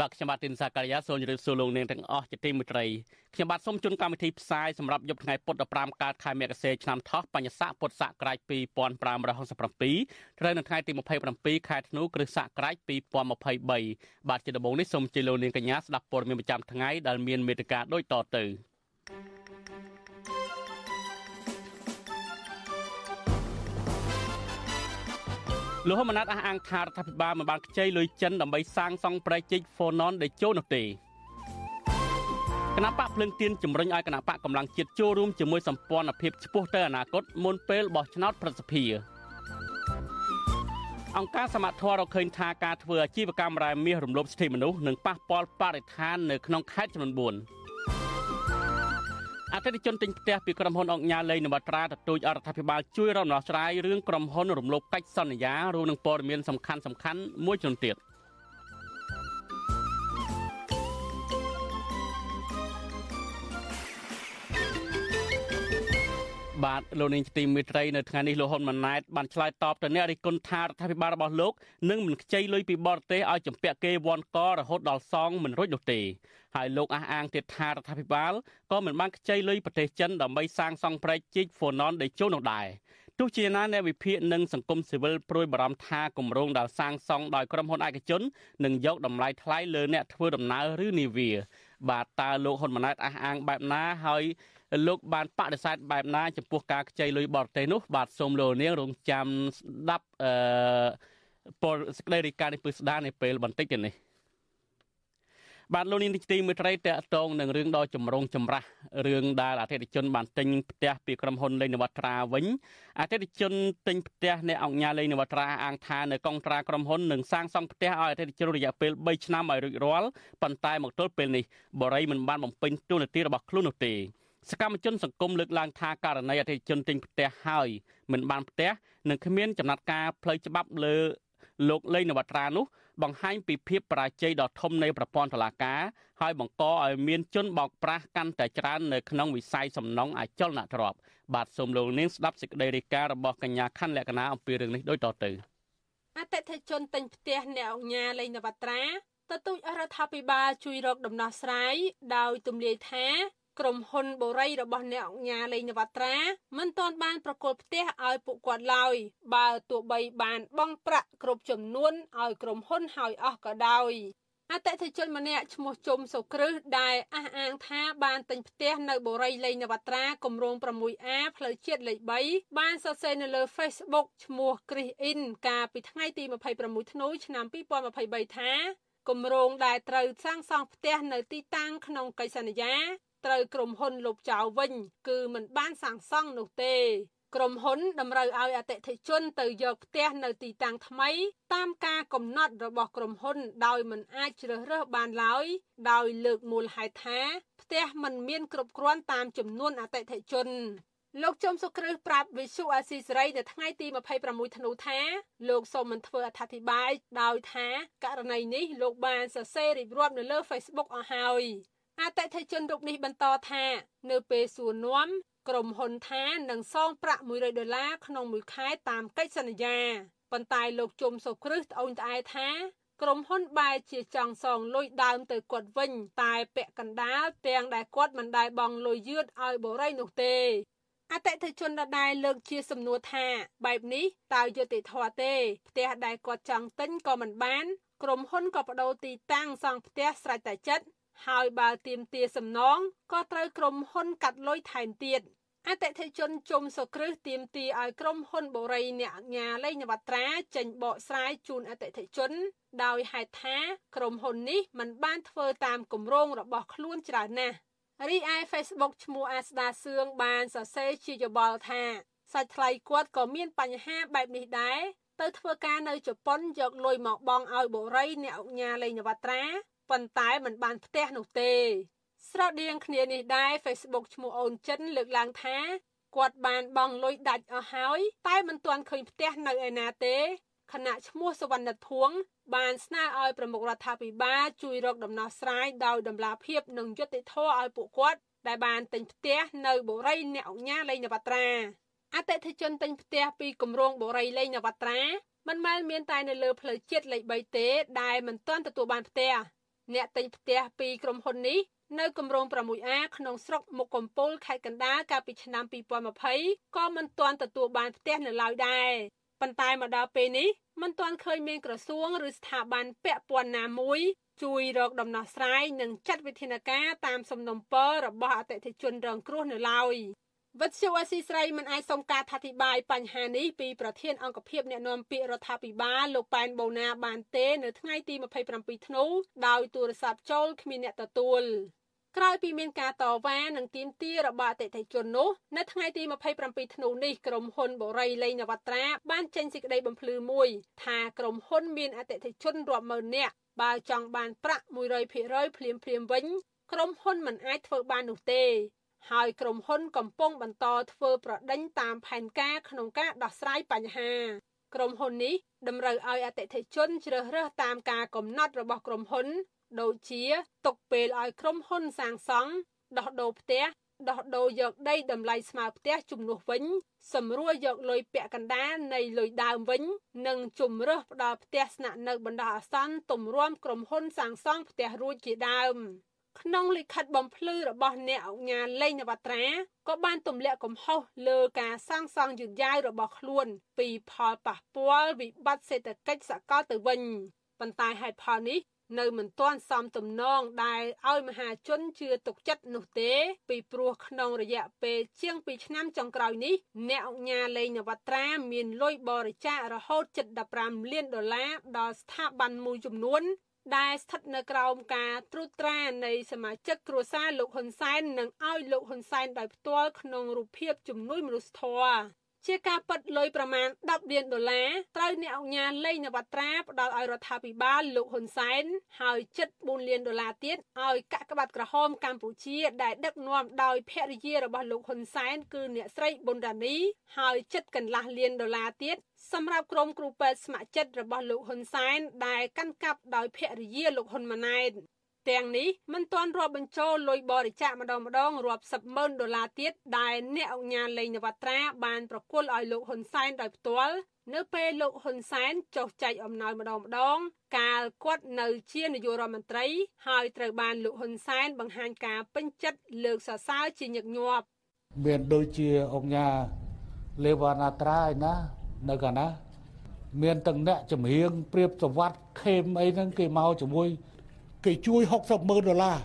បាទខ្ញុំបាទទីនសាការីយ៉ាសូមជម្រាបសួរលោកនាងទាំងអស់ជាទីមេត្រីខ្ញុំបាទសូមជូនកម្មវិធីផ្សាយសម្រាប់យប់ថ្ងៃពុធ15កើតខែមករាឆ្នាំថោះបញ្ញស័កពុទ្ធសករាជ2567ត្រូវនៅថ្ងៃទី27ខែធ្នូគ្រិស្តសករាជ2023បាទជាដំបូងនេះសូមជម្រាបលោកនាងកញ្ញាស្ដាប់ព័ត៌មានប្រចាំថ្ងៃដែលមានមេត្តាដូចតទៅ លោកហ៊ុនម៉ាណែតអះអាងថារដ្ឋាភិបាលមិនបានខ្ចីលុយចិនដើម្បីសាងសង់ប្រែកជីកហ្វូណនដែលចូលនោះទេគណៈបកភ្លើងទៀនជំរុញឲ្យគណៈបកកម្លាំងជាតិចូលរួមជាមួយសម្ព័ន្ធភាពឆ្ពោះទៅអនាគតមុនពេលបោះឆ្នោតប្រសិទ្ធភាពអង្គការសមត្ថៈរកឃើញថាការធ្វើអាជីវកម្មរ៉ែមាសរំលោភសិទ្ធិមនុស្សនិងប៉ះពាល់បរិស្ថាននៅក្នុងខេត្តចំនួន4អ តិថិជនទិញផ្ទះពីក្រុមហ៊ុនអង្គញាលេងនវត្រាទទូចអរដ្ឋាភិបាលជួយរំដោះស្រាយរឿងក្រុមហ៊ុនរំលោភកិច្ចសន្យារួមនឹងព័ត៌មានសំខាន់សំខាន់មួយចំនួនទៀត បាទលោកនាងទីមេត្រីនៅថ្ងៃនេះលោកហ៊ុនម៉ាណែតបានឆ្លើយតបទៅអ្នករិះគន់ថារដ្ឋាភិបាលរបស់លោកនឹងមិនខ្ចីលុយពីបរទេសឲ្យចម្ពាក់គេវ័នករហូតដល់សងមិនរួចនោះទេហើយលោកអះអាងទៀតថារដ្ឋាភិបាលក៏មិនបានខ្ចីលុយប្រទេសចិនដើម្បីសាងសង់ប្រែកជីកហ្វូណនដេជោនោះដែរទោះជាណាអ្នកវិភាគនិងសង្គមស៊ីវិលព្រួយបារម្ភថាគម្រោងដែលសាងសង់ដោយក្រុមហ៊ុនឯកជននឹងយកតម្លៃថ្លៃលើអ្នកធ្វើដំណើរឬនាវាបាទតើលោកហ៊ុនម៉ាណែតអះអាងបែបណាហើយ លោកបានបដិសេធបែបណាចំពោះការខ្ចីលុយបរទេសនោះ បាទសូមលោកនាងរងចាំស្ដាប់អឺពលសេចក្តីរាយការណ៍នេះពឹស្ដារនៅពេលបន្តិចទៀតនេះបាទលោកនាងទីមេត្រីតកតងនឹងរឿងដ៏ចម្រូងចម្រាសរឿងដែលអតិថិជនបានទិញផ្ទះពីក្រុមហ៊ុនលេងនវត្រាវិញអតិថិជនទិញផ្ទះអ្នកអង្គការលេងនវត្រាអាងថានៅកុងត្រាក្រុមហ៊ុននឹងសាងសង់ផ្ទះឲ្យអតិថិជនរយៈពេល3ឆ្នាំឲ្យរួចរាល់ប៉ុន្តែមកទល់ពេលនេះបរិយមិនបានបំពេញតួនាទីរបស់ខ្លួននោះទេ សកម្មជនសង្គមលើកឡើងថាករណីអតិថិជនទិញផ្ទះហើយមិនបានផ្ទះនិងគ្មានចំណាត់ការផ្លូវច្បាប់លើលោកលេងនវត្រានោះបង្ហាញពីភាពបរាជ័យដ៏ធំនៃប្រព័ន្ធតុលាការហើយបង្កឲ្យមានជនបោកប្រាស់កាន់តែច្រើននៅក្នុងវិស័យសំណង់អចលនទ្រព្យបាទសូមលោកនាងស្ដាប់សេចក្តីរាយការណ៍របស់កញ្ញាខាន់លក្ខណាអំពីរឿងនេះដូចតទៅអតិថិជនទិញផ្ទះអ្នកអង្គញាលេងនវត្រាទទូចរដ្ឋាភិបាលជួយរកដំណោះស្រាយដោយទំលាយថា ក្រុមហ៊ុនបូរីរបស់អ្នកអង្គញាលេងនវត្រាមិនទាន់បានប្រគល់ផ្ទះឲ្យពួកគាត់ឡើយបើទោះបីបានបង់ប្រាក់គ្រប់ចំនួនឲ្យក្រុមហ៊ុនហើយអស់ក៏ដោយអតិថិជនម្នាក់ឈ្មោះជុំសុគ្រឹះដែលអះអាងថាបានទិញផ្ទះនៅបូរីលេងនវត្រាគម្រោង 6A ផ្លូវជាតិលេខ3បានសរសេរនៅលើ Facebook ឈ្មោះ Chris In កាលពីថ្ងៃទី26ធ្នូឆ្នាំ2023ថាគម្រោងដែលត្រូវសាងសង់ផ្ទះនៅទីតាំងក្នុងកិច្ចសន្យា ត្រូវក្រុមហ៊ុនលុបចោលវិញ គឺមិនបានសាងសង់នោះទេក្រុមហ៊ុនតម្រូវឲ្យអតិថិជនទៅយកផ្ទះនៅទីតាំងថ្មី តាមការកំណត់របស់ក្រុមហ៊ុន ដោយមិនអាចជ្រើសរើសបានឡើយដោយលើកមូលហេតុថាផ្ទះមិនមានគ្រប់គ្រាន់តាមចំនួនអតិថិជនលោកជុំសុគ្រឹះប្រាប់វិសុអាស៊ីសេរីនៅថ្ងៃទី26ធ្នូថាលោកសូមមិនធ្វើអត្ថាធិប្បាយដោយថាករណីនេះលោកបានសរសេររៀបរាប់នៅលើ Facebook អស់ហើយ អតិថិជនរូបនេះបន្តថា នៅពេលសួរនាំក្រុមហ៊ុនថានឹងសងប្រាក់100ដុល្លារក្នុងមួយខែតាមកិច្ចសន្យាប៉ុន្តែលោកជុំសុគ្រឹះត្អូញត្អែថាក្រុមហ៊ុនបែរជាចង់សងលុយដើមទៅគាត់វិញ តែពាក់កណ្ដាលទាំងដែលគាត់មិនដែលបង់លុយយឺតឲ្យបរិយនោះទេអតិថិជនដដែលលើកជាសំណួរថាបែបនេះតើយុត្តិធម៌ទេផ្ទះដែលគាត់ចង់ទិញក៏មិនបាន ក្រុមហ៊ុនក៏បដូរទីតាំងសង់ផ្ទះស្រេចតែចិត្ត ហើយបើទៀមទាសំណងក៏ត្រូវក្រុមហ៊ុនកាត់លុយថែមទៀតអតិថិជនជុំសុគ្រឹះទៀមទាឲ្យក្រុមហ៊ុនបូរីអ្នកញាលេងនវត្រាចេញបកស្រាយជូនអតិថិជន ដោយហេតុថាក្រុមហ៊ុននេះមិនបានធ្វើតាមគម្រោងរបស់ខ្លួនច្រើនណាស់រីឯ Facebook ឈ្មោះអាស្ដាសឿងបានសរសេរជាយោបល់ថាសាច់ថ្លៃគាត់ក៏មានបញ្ហាបែបនេះដែរទៅធ្វើការនៅជប៉ុនយកលុយមកបង់ឲ្យបូរីអ្នកអង្គញាលេងនវត្រា ប៉ុន្តែមិនបានផ្ទះនោះទេស្រដៀងគ្នានេះដែរ Facebook ឈ្មោះអូនចិនលើកឡើងថាគាត់បានបង់លុយដាច់អស់ហើយតែមិនទាន់ឃើញផ្ទះនៅឯណាទេខណៈឈ្មោះសវណ្ណធួង បានស្នើឲ្យប្រមុខរដ្ឋាភិបាលជួយរកដំណោះស្រាយដោយដំណាភាពនិងយុត្តិធម៌ឲ្យពួកគាត់ដែលបានទិញផ្ទះនៅបុរីអ្នកអញ្ញាលេងនវត្រាអតិថិជនទិញផ្ទះពីគម្រោងបុរីលេងនវត្រាមិនមែនមានតែនៅលើផ្លូវជាតិលេខ3ទេដែលមិនទាន់ទទួលបានផ្ទះ អ្នកទិញផ្ទះពីក្រុមហ៊ុននេះនៅគម្រោង 6A ក្នុងស្រុកមុខកំពូលខេត្តកណ្ដាលកាលពីឆ្នាំ2020ក៏មិនទាន់ទទួលបានផ្ទះនៅឡើយដែរប៉ុន្តែមកដល់ពេលនេះមិនទាន់ឃើញមានក្រសួងឬស្ថាប័នពាក់ព័ន្ធណាមួយជួយរកដំណោះស្រាយនិងចាត់វិធានការតាមសំណុំពររបស់អតិថិជនរងគ្រោះនៅឡើយ វិទ្យុអស៊ីស្រីមិនអាចសុំការថាធិប្បាយបញ្ហានេះពីប្រធានអង្គភិបអ្នកណែនាំពាក្យរដ្ឋាភិបាលលោកប៉ែនបូណាបានទេនៅថ្ងៃទី27ធ្នូដោយទូរស័ព្ទចូលគ្មានអ្នកទទួលក្រោយពីមានការតវ៉ានិងទាមទាររបស់អតិថិជននោះនៅថ្ងៃទី27ធ្នូនេះក្រុមហ៊ុនបូរីលេងនវត្រាបានចេញសេចក្តីបំភ្លឺមួយថាក្រុមហ៊ុនមានអតិថិជនរាប់ម៉ឺននាក់បើចង់បានប្រាក់100%ភ្លាមភ្លាមវិញក្រុមហ៊ុនមិនអាចធ្វើបាននោះទេ ហើយក្រុមហ៊ុនកំពុងបន្តធ្វើប្រដេញតាមផែនការក្នុងការដោះស្រាយបញ្ហាក្រុមហ៊ុននេះតម្រូវឲ្យអតិថិជនជ្រើសរើសតាមការកំណត់របស់ក្រុមហ៊ុន ដូចជាទុកពេលឲ្យក្រុមហ៊ុនសាងសង់ដោះដូរផ្ទះដោះដូរយកដីតម្លៃស្មើផ្ទះជំនួសវិញ សម្រួលយកលុយពាក់កណ្ដាលនៃលុយដើមវិញ និងជំរើសផ្ដល់ផ្ទះស្នាក់នៅបណ្ដោះអាសន្នទម្រាំក្រុមហ៊ុនសាងសង់ផ្ទះរួចជាដើម ក្នុងលិខិតបំភ្លឺរបស់អ្នកអង្គការលេងនវត្រាក៏បានទម្លាក់កំហុសលើការសាងសង់យឺតយ៉ាវរបស់ខ្លួនពីផលប៉ះពាល់វិបត្តិសេដ្ឋកិច្ចសកលទៅវិញប៉ុន្តែហេតុផលនេះនៅមិនទាន់សមទំនងដែលឲ្យមហាជនជឿទុកចិត្តនោះទេ ពីព្រោះក្នុងរយៈពេលជាង2ឆ្នាំចុងក្រោយនេះអ្នកអង្គការលេងនវត្រាមានលុយបរិច្ចាគរហូតជិត15លានដុល្លារដល់ស្ថាប័នមួយចំនួន ដែលស្ថិតនៅក្រោមការត្រួតត្រានៃសមាជិកគ្រួសារលោកហ៊ុនសែននិងឲ្យលោកហ៊ុនសែនដោយផ្ទាល់ក្នុងរូបភាពជំនួយមនុស្សធម៌ ជាការប៉ັດលុយប្រមាណ10លានដុល្លារត្រូវអ្នកអង្គការលេងនវត្រាផ្ដល់ឲ្យរដ្ឋាភិបាលលោកហ៊ុនសែនហើយជិត4លានដុល្លារទៀតឲ្យកាក់ក្បាត់ក្រហមកម្ពុជាដែលដឹកនាំដោយភរិយារបស់លោកហ៊ុនសែនគឺអ្នកស្រីប៊ុនរ៉ានីហើយជិតកន្លះលានដុល្លារទៀតសម្រាប់ក្រុមគ្រូពេទ្យស្ម័គ្រចិត្តរបស់លោកហ៊ុនសែនដែលកាន់កាប់ដោយភរិយាលោកហ៊ុនម៉ាណែត ទាំងនេះមិនទាន់រាប់បញ្ចូលលុយបរិច្ចាគម្ដងម្ដងរាប់សិបម៉ឺនដុល្លារទៀតដែលអ្នកអង្គការលេងនវត្រាបានប្រគល់ឲ្យលោកហ៊ុនសែនដោយផ្ទាល់នៅពេលលោកហ៊ុនសែនចុះចែកអំណោយម្ដងម្ដង កាលគាត់នៅជានាយករដ្ឋមន្ត្រី ហើយត្រូវបានលោកហ៊ុនសែនបង្ហាញការពេញចិត្តលើកសរសើរជាញឹកញាប់មានដូចជាអង្គការលេវណាត្រាឯណានៅកាលណា មានទាំងអ្នកជំហៀងព្រៀបសវត្តខេមអីហ្នឹងគេមកជាមួយ គេជួយ60ម៉ឺនដុល្លារ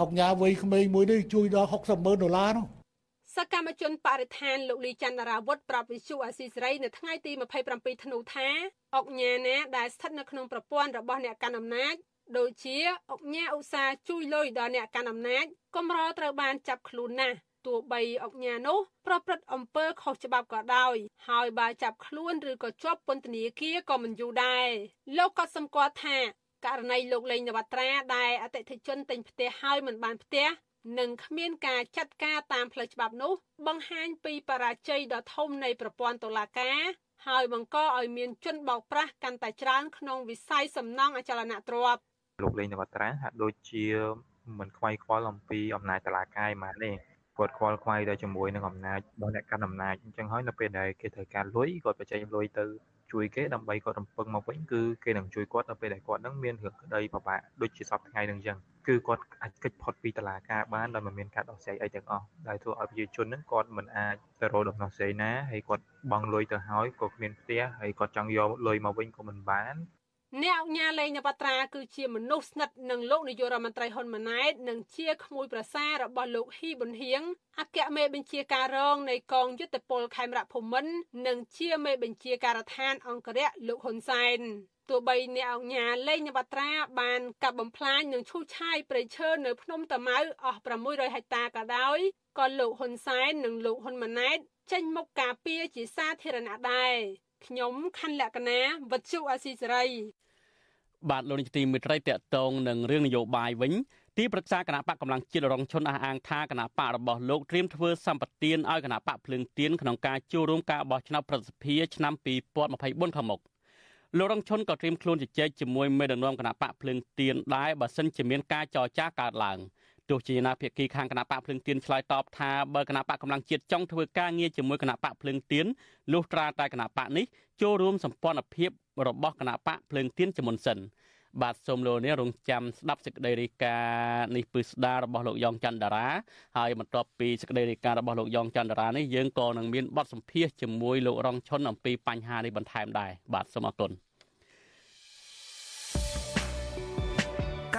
អង្គញាវ័យក្មេងមួយនេះជួយដល់60ម៉ឺនដុល្លារនោះសកម្មជនបរិស្ថានលោកលីចន្ទរាវុធប្រាប់វិសុអាស៊ីសេរីនៅថ្ងៃទី27ធ្នូថាអង្គញាណាដែលស្ថិតនៅក្នុងប្រព័ន្ធរបស់អ្នកកាន់អំណាចដូចជាអង្គញាឧស្សាហ៍ជួយលុយដល់អ្នកកាន់អំណាចកំរត្រូវបានចាប់ខ្លួនណាស់ទោះបីអង្គញានោះប្រព្រឹត្តអំពើខុសច្បាប់ក៏ដោយហើយបើចាប់ខ្លួនឬក៏ជាប់ពន្ធនាគារក៏មិនយូរដែរលោកក៏សម្គាល់ថា ករណីលោកលេងនវត្រាដែលអតិថិជនទិញផ្ទះហើយមិនបានផ្ទះនិងគ្មានការចាត់ការតាមផ្លូវច្បាប់នោះ បង្ហាញពីបរាជ័យដ៏ធំនៃប្រព័ន្ធតុលាការហើយបង្កឲ្យមានជនបោកប្រាស់កាន់តែច្រើនក្នុងវិស័យសំណង់អចលនទ្រព្យលោកលេងនវត្រាហាក់ដូចជាមិនខ្វាយខ្វល់អំពីអំណាចតុលាការឯម៉ាទេគាត់ខ្វល់ខ្វាយទៅជាមួយនឹងអំណាចរបស់អ្នកកាន់អំណាចអញ្ចឹងហើយនៅពេលដែលគេត្រូវការលុយគាត់បញ្ចេញលុយទៅ ជួយគេដើម្បីគាត់រំពឹងមកវិញគឺគេនឹងជួយគាត់នៅពេលដែលគាត់នឹងមានរឿងក្តីពិបាកដូចជាសពថ្ងៃនឹងអញ្ចឹងគឺគាត់អាចកិច្ចផុតពីតឡាការបានដោយមិនមានការដោះស្រាយអីទាំងអស់ដែលធ្វើឲ្យប្រជាជននឹងគាត់មិនអាចទៅរកដំណោះស្រាយណាហើយគាត់បង់លុយទៅហើយក៏គ្មានផ្ទះហើយគាត់ចង់យកលុយមកវិញក៏មិនបាន អ្នកអង្គញាលេងនបត្រាគឺជាមនុស្សស្និទ្ធនឹងលោកនាយករដ្ឋមន្ត្រីហ៊ុនម៉ាណែតនិងជាក្មួយប្រសាររបស់លោកហ៊ីប៊ុនហៀងអគ្គមេបញ្ជាការរងនៃកងយុទ្ធពលខេមរៈភូមិន្ទនិងជាមេបញ្ជាការដ្ឋានអង្គរៈលោកហ៊ុនសែនទោះបីអ្នកអង្គញាលេងនបត្រាបានកាប់បំផ្លាញនិងឈូសឆាយព្រៃឈើនៅភ្នំតាម៉ៅអស់600ហិកតាក៏ដោយក៏លោកហ៊ុនសែននិងលោកហ៊ុនម៉ាណែតចេញមុខការពារជាសាធារណៈដែរ ខ្ញុំខណ្ឌលក្ខណាវັດជុអាស៊ីសេរីបាទលោកនាយកទីមេត្រីតកតងនឹងរឿងនយោបាយវិញទីប្រឹក្សាគណៈបកកម្លាំងជាតិរងឈុនអះអាងថាគណៈបករបស់លោកត្រៀមធ្វើសម្បទានឲ្យគណៈបកភ្លើងទៀនក្នុងការចូលរួមការបោះឆ្នោតប្រសិទ្ធភាពឆ្នាំ2024ខាងមុខលោករងឈុនក៏ត្រៀមខ្លួនជជែកជាមួយមេដឹកនាំគណៈបកភ្លើងទៀនដែរបើសិនជាមានការចរចាកើតឡើង ទោះជាណាភាគីខាងគណៈបកភ្លើងទៀនឆ្លើយតបថាបើគណៈបកកម្លាំងជាតិចង់ធ្វើការងារជាមួយគណៈបកភ្លើងទៀនលុះត្រាតែគណៈបកនេះចូលរួមសម្ព័ន្ធភាពរបស់គណៈបកភ្លើងទៀនជាមុនសិនបាទសូមលោកនេះរងចាំស្ដាប់សេចក្តីរាយការណ៍នេះពឹស្ដាររបស់លោកយ៉ងច័ន្ទតារាហើយបន្ទាប់ពីសេចក្តីរាយការណ៍របស់លោកយ៉ងច័ន្ទតារានេះយើងក៏នឹងមានបទសម្ភាសជាមួយលោករងឈុនអំពីបញ្ហានេះបន្ថែមដែរបាទសូមអរគុណ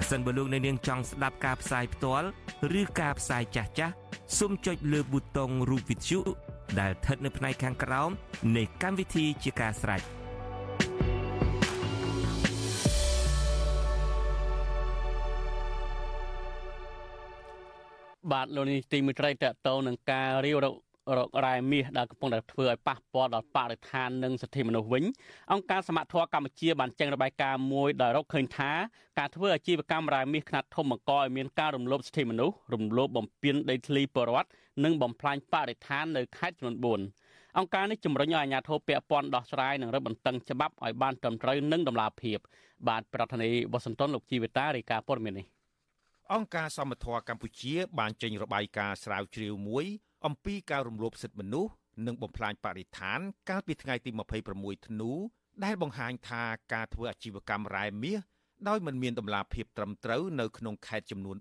ប្រសិនបើលោកអ្នកនាងចង់ស្ដាប់ការផ្សាយផ្ទាល់ឬការផ្សាយចាស់ចាស់សូមចុចលើប៊ូតុងរូប Vithu ដែលស្ថិតនៅផ្នែកខាងក្រោមនៃកម្មវិធីជាការស្រេច។បាទលោកនេះទីមិត្តរីតកតងនឹងការរាវរក រករ៉ែមាសដែលកំពុងតែធ្វើឲ្យប៉ះពាល់ដល់បរិស្ថាននិងសិទ្ធិមនុស្សវិញអង្គការសមត្ថភាពកម្ពុជាបានចេញរបាយការណ៍មួយដោយរកឃើញថាការធ្វើអាជីវកម្មរ៉ែមាសខ្នាតធំបង្កឲ្យមានការរំលោភសិទ្ធិមនុស្សរំលោភបំពានដីធ្លីពលរដ្ឋនិងបំផ្លាញបរិស្ថាននៅខេត្តចំនួន4អង្គការនេះជំរុញឲ្យអាជ្ញាធរពាក់ព័ន្ធដោះស្រាយនិងរឹតបន្តឹងច្បាប់ឲ្យបានត្រឹមត្រូវនិងតម្លាភាព បាទប្រធានាធិបតីវ៉ាស៊ីនតោនលោកជីវិតារាយការណ៍ព័ត៌មាននេះអង្គការសមត្ថៈកម្ពុជាបានចេញរបាយការណ៍ស្រាវជ្រាវមួយ អំពីការរំលោភសិទ្ធិមនុស្សនិងបំផ្លាញបរិស្ថាន កាលពីថ្ងៃទី26ធ្នូដែលបង្ហាញថាការធ្វើអាជីវកម្មរ៉ែមាសដោយមិនមានតម្លាភាពត្រឹមត្រូវនៅក្នុងខេត្តចំនួន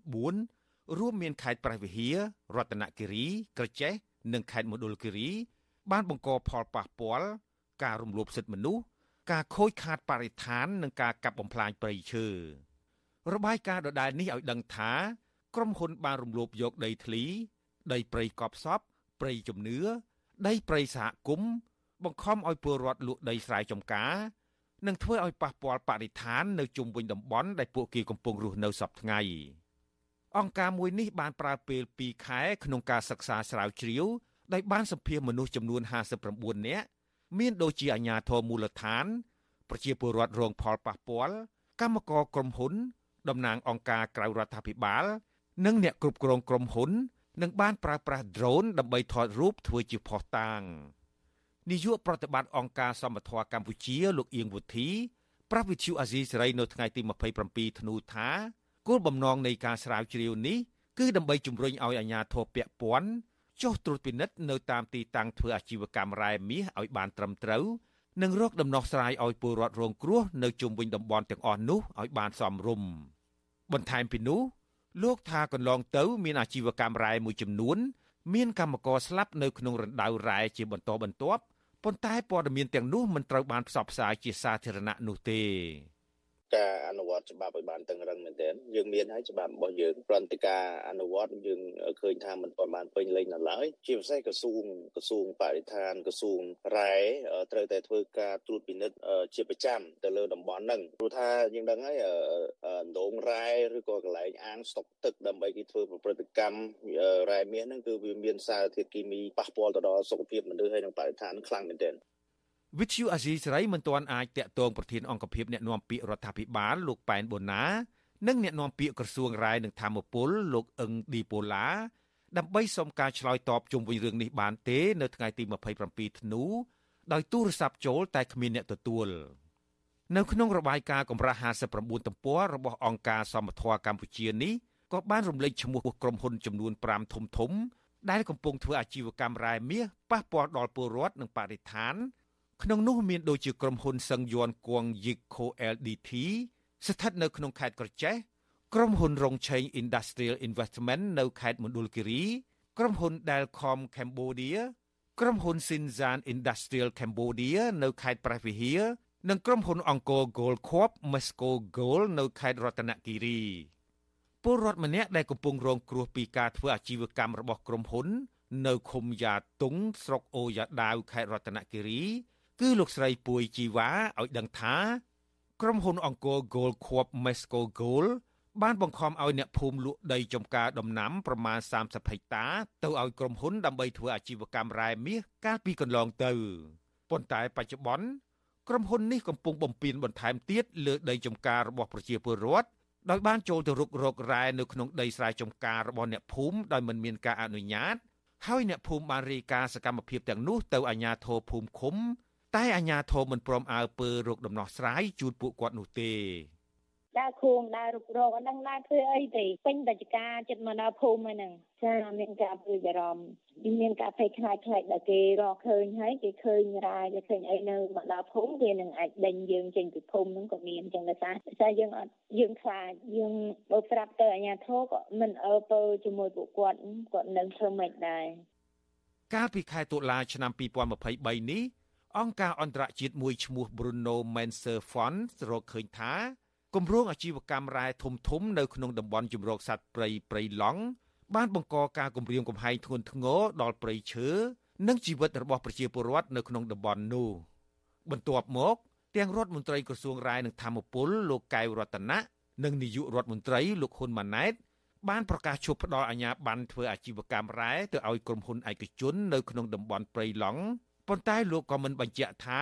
4រួមមានខេត្តព្រះវិហាររតនគិរី ក្រចេះនិងខេត្តមណ្ឌលគិរី បានបង្កផលប៉ះពាល់ការរំលោភសិទ្ធិមនុស្សការខូចខាតបរិស្ថាននិងការកាប់បំផ្លាញព្រៃឈើរបាយការណ៍ដដែលនេះឲ្យដឹងថាក្រុមហ៊ុនបានរំលោភយកដីធ្លី ដីព្រៃកប់សពព្រៃជំនឿដីព្រៃសហគមន៍បង្ខំឲ្យពលរដ្ឋលក់ដីស្រែចម្ការនិងធ្វើឲ្យប៉ះពាល់បរិស្ថាននៅជុំវិញតំបន់ដែលពួកគេកំពុងរស់នៅសពថ្ងៃអង្គការមួយនេះបានប្រើពេល2ខែក្នុងការសិក្សាស្រាវជ្រាវដោយបានសម្ភាសមនុស្សចំនួន59នាក់មានដូចជាអាជ្ញាធរមូលដ្ឋាន ប្រជាពលរដ្ឋរងផលប៉ះពាល់កម្មករក្រុមហ៊ុនតំណាងអង្គការក្រៅរដ្ឋាភិបាល និងអ្នកគ្រប់គ្រងក្រុមហ៊ុន នឹងបានប្រើប្រាស់ drone ដើម្បីថតរូបធ្វើជាភស្តុតាងនាយកប្រតិបត្តិអង្គការសមត្ថៈកម្ពុជាលោកអៀងវុធីប្រវិទ្យុអាស៊ីសេរីនៅថ្ងៃទី27ធ្នូថាគោលបំណងនៃការស្រាវជ្រាវនេះគឺដើម្បីជំរុញឲ្យអាជ្ញាធរពាក់ព័ន្ធចុះត្រួតពិនិត្យនៅតាមទីតាំងធ្វើអាជីវកម្មរ៉ែមាសឲ្យបានត្រឹមត្រូវនិងរកដំណោះស្រាយឲ្យពលរដ្ឋរងគ្រោះនៅជុំវិញតំបន់ទាំងអស់នោះឲ្យបានសមរម្យបន្ថែមពីនោះ លោកថាកន្លងទៅ មានអាជីវកម្មរ៉ែមួយចំនួន មានកម្មករស្លាប់នៅក្នុងរណ្ដៅរ៉ែជាបន្តបន្ទាប់ប៉ុន្តែព័ត៌មានទាំងនោះមិនត្រូវបានផ្សព្វផ្សាយជាសាធារណៈនោះទេ ការអនុវត្តច្បាប់ឲ្យបានតឹងរឹងមែនទែនយើងមានហើយច្បាប់របស់យើងព្រមទាំងការអនុវត្តយើងឃើញថាមិនទាន់បានពេញលេញនៅឡើយជាពិសេសក្រសួងក្រសួងបរិស្ថានក្រសួងរ៉ែត្រូវតែធ្វើការត្រួតពិនិត្យជាប្រចាំទៅលើតំបន់ហ្នឹងព្រោះថាយើងដឹងហើយដងរ៉ែឬក៏កន្លែងអាងស្តុកទឹកដើម្បីគេធ្វើប្រតិកម្មរ៉ែមាសហ្នឹងគឺវាមានសារធាតុគីមីប៉ះពាល់ទៅដល់សុខភាពមនុស្សហើយនិងបរិស្ថានខ្លាំងមែនទែន វិទ្យុអាស៊ីសេរីមិនទាន់អាចតាក់ទងប្រធានអង្គភិបអ្នកណែនាំពាក្យរដ្ឋាភិបាលលោកប៉ែនបូណានិងអ្នកណែនាំពាក្យក្រសួងរាយនឹងធម្មពលលោកអឹងឌីប៉ូឡាដើម្បីសុំការឆ្លើយតបជុំវិញរឿងនេះបានទេ នៅថ្ងៃទី27ធ្នូដោយទូរស័ព្ទចូលតែគ្មានអ្នកទទួលនៅក្នុងរបាយការណ៍កម្រាស់59ទំព័ររបស់អង្គការសមត្ថៈកម្ពុជានេះក៏បានរំលេចឈ្មោះក្រុមហ៊ុនចំនួន5ធំធំដែលកំពុងធ្វើអាជីវកម្មរ៉ែមាសប៉ះពាល់ដល់ពលរដ្ឋនិងបរិស្ថាន ក្នុងនោះមានដូចជាក្រុមហ៊ុនសឹងយ័នគួងយីក Co LDT ស្ថិតនៅក្នុងខេត្តក្រចេះក្រុមហ៊ុនរងឆេង Industrial Investment នៅខេត្តមណ្ឌលគិរីក្រុមហ៊ុន Delcom Cambodia ក្រុមហ៊ុន Sinzan Industrial Cambodia នៅខេត្តព្រះវិហារនិងក្រុមហ៊ុនអង្គរ Gold Corp Mesco Gold នៅខេត្តរតនគិរីពលរដ្ឋម្នាក់ដែលកំពុងរងគ្រោះពីការធ្វើអាជីវកម្មរបស់ក្រុមហ៊ុន នៅឃុំយ៉ាតុងស្រុកអូយ៉ាដាវខេត្តរតនគិរី គឺលោកស្រីពួយជីវ៉ាឲ្យដឹងថា ក្រុមហ៊ុនអង្គរ Gold Corp Mesco Gold បានបង្ខំឲ្យអ្នកភូមិលក់ដីចំការដំណាំប្រមាណ30ហិកតាទៅឲ្យក្រុមហ៊ុនដើម្បីធ្វើអាជីវកម្មរ៉ែមាសកាលពីកន្លងទៅប៉ុន្តែបច្ចុប្បន្នក្រុមហ៊ុននេះកំពុងបំពេញបន្ថែមទៀតលើដីចំការរបស់ប្រជាពលរដ្ឋដោយបានចូលទៅរុករករ៉ែនៅក្នុងដីស្រែចំការរបស់អ្នកភូមិដោយមិនមានការអនុញ្ញាត ហើយអ្នកភូមិបានរាយការណ៍សកម្មភាពទាំងនោះទៅអាជ្ញាធរភូមិឃុំ តែអាជ្ញាធរមិនព្រមអើពើរកដំណោះស្រាយជូនពួកគាត់នោះទេដើរខួងដើររុករកអត់ដឹងដើរធ្វើអីទេពេញតែចការចិត្តមកដល់ភូមិហ្នឹងចាមានការព្រួយបារម្ភមានការភ័យខ្លាចខ្លាចដល់គេរកឃើញហើយគេឃើញរាយគេឃើញអីនៅមកដល់ភូមិគេនឹងអាចដេញយើងចេញពីភូមិហ្នឹងក៏មានចឹងដែរថាតែយើងអត់យើងខ្លាចយើងបើប្រាប់ទៅអាជ្ញាធរក៏មិនអើពើជាមួយពួកគាត់គាត់នឹងធ្វើមិនដែរកាលពីខែតុលាឆ្នាំ2023នេះ អង្គការអន្តរជាតិមួយឈ្មោះ Bruno Menser Fund រកឃើញថាគម្រោងអាជីវកម្មរ៉ែធំធំនៅក្នុងតំបន់ជំរកសត្វព្រៃព្រៃឡង់បានបង្កការគំរាមកំហែងធ្ងន់ធ្ងរដល់ព្រៃឈើនិងជីវិតរបស់ប្រជាពលរដ្ឋនៅក្នុងតំបន់នោះបន្ទាប់មកទាំងរដ្ឋមន្ត្រីក្រសួងរាយនិងធម្មពលលោកកែវរតនៈនិងនាយករដ្ឋមន្ត្រីលោកហ៊ុនម៉ាណែតបានប្រកាសឈប់ផ្ដល់អាជ្ញាប័ណ្ណធ្វើអាជីវកម្មរ៉ែទៅឲ្យក្រុមហ៊ុនឯកជននៅក្នុងតំបន់ព្រៃឡង់ ប៉ុន្តែលោកក៏មិនបញ្ជាក់ថា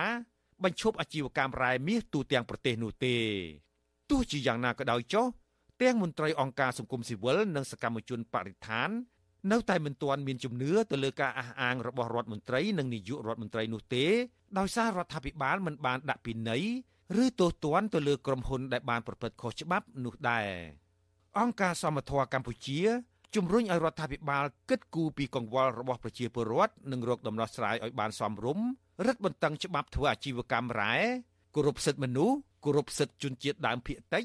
បញ្ឈប់អាជីវកម្មរ៉ែមាសទូទាំងប្រទេសនោះទេទោះជាយ៉ាងណាក៏ដោយចុះទាំងមន្ត្រីអង្គការសង្គមស៊ីវិលនិងសកម្មជនបរិស្ថាន នៅតែមិនទាន់មានជំនឿទៅលើការអះអាងរបស់រដ្ឋមន្ត្រីនិងនាយករដ្ឋមន្ត្រីនោះទេដោយសាររដ្ឋាភិបាលមិនបានដាក់ពិន័យឬទោសទណ្ឌទៅលើក្រុមហ៊ុនដែលបានប្រព្រឹត្តខុសច្បាប់នោះដែរអង្គការសមត្ថៈកម្ពុជា ជំរុញឲ្យរដ្ឋាភិបាលគិតគូរពីកង្វល់របស់ប្រជាពលរដ្ឋនិងរកដំណោះស្រាយឲ្យបានសមរម្យរឹតបន្តឹងច្បាប់ធ្វើអាជីវកម្មរ៉ែគោរពសិទ្ធិមនុស្សគោរពសិទ្ធិជនជាតិដើមភាគតិច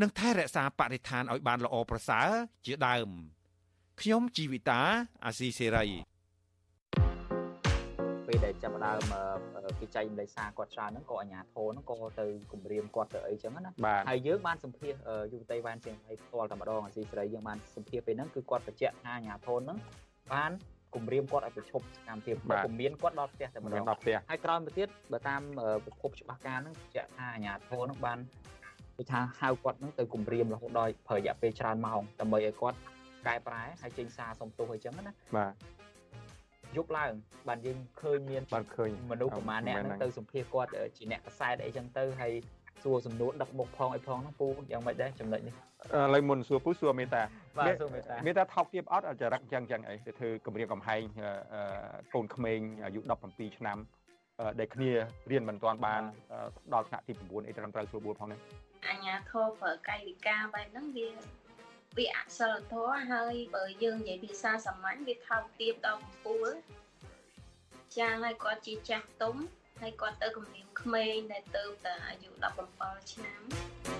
និងថែរក្សាបរិស្ថានឲ្យបានល្អប្រសើរជាដើមខ្ញុំជីវិតាអាស៊ីសេរី ពេលដែលចាប់ដើមគេចែកម្លេចសារគាត់ច្រើនហ្នឹងក៏អាញាធរហ្នឹងក៏ទៅគម្រាមគាត់ទៅអីចឹងណាហើយយើងបានសម្ភាសយុវតីវ៉ានជាងហើយផ្ទាល់តែម្ដងអាស៊ីសេរីយើងបានសម្ភាសពេលហ្នឹងគឺគាត់បញ្ជាក់ថាអាញាធរហ្នឹងបានគម្រាមគាត់ឲ្យប្រឈប់សកម្មភាពគំមានគាត់ដល់ផ្ទះតែម្ដងដល់ផ្ទះហើយក្រោយមកទៀតបើតាមប្រភពច្បាស់ការហ្នឹងជាក់ថាអាញាធរហ្នឹងបានគឺថាហៅគាត់ហ្នឹងទៅគម្រាមរហូតដល់ប្រើរយៈពេលច្រើនម៉ោងដើម្បីឲ្យគាត់កែប្រែហើយចេញសារសុំទោសអីចឹងណាបាទ យប់ឡើងបានយើងឃើញមានបានឃើញមនុស្សប្រហែលអ្នកហ្នឹងទៅសម្ភាសគាត់ជាអ្នកកសែតអីចឹងទៅហើយសួរសំណួរដឹកមុខផងអីផងហ្នឹងពូយ៉ាងម៉េចដែរចំណុចនេះឥឡូវមុនសួរពូសួរមេតាបាទសួរមេតាមេតាថោកទាបអត់ចរិតចឹងចឹងអីទៅធ្វើគម្រាមកំហែងកូនក្មេងអាយុ17ឆ្នាំដែលគ្នារៀនមិនទាន់បានដល់ថ្នាក់ទី9អីត្រឹមត្រូវស្រួលបួលផងនេះអញ្ញាធរប្រើកាយវិការបែបហ្នឹងវា វាអសិលធម៌ហើយបើយើងនិយាយភាសាសាមញ្ញវាថោកទាបដល់កំពូលចាងហើយគាត់ជាចាស់ទុំហើយគាត់ទៅគម្រាមក្មេងដែលទៅតែអាយុ17ឆ្នាំ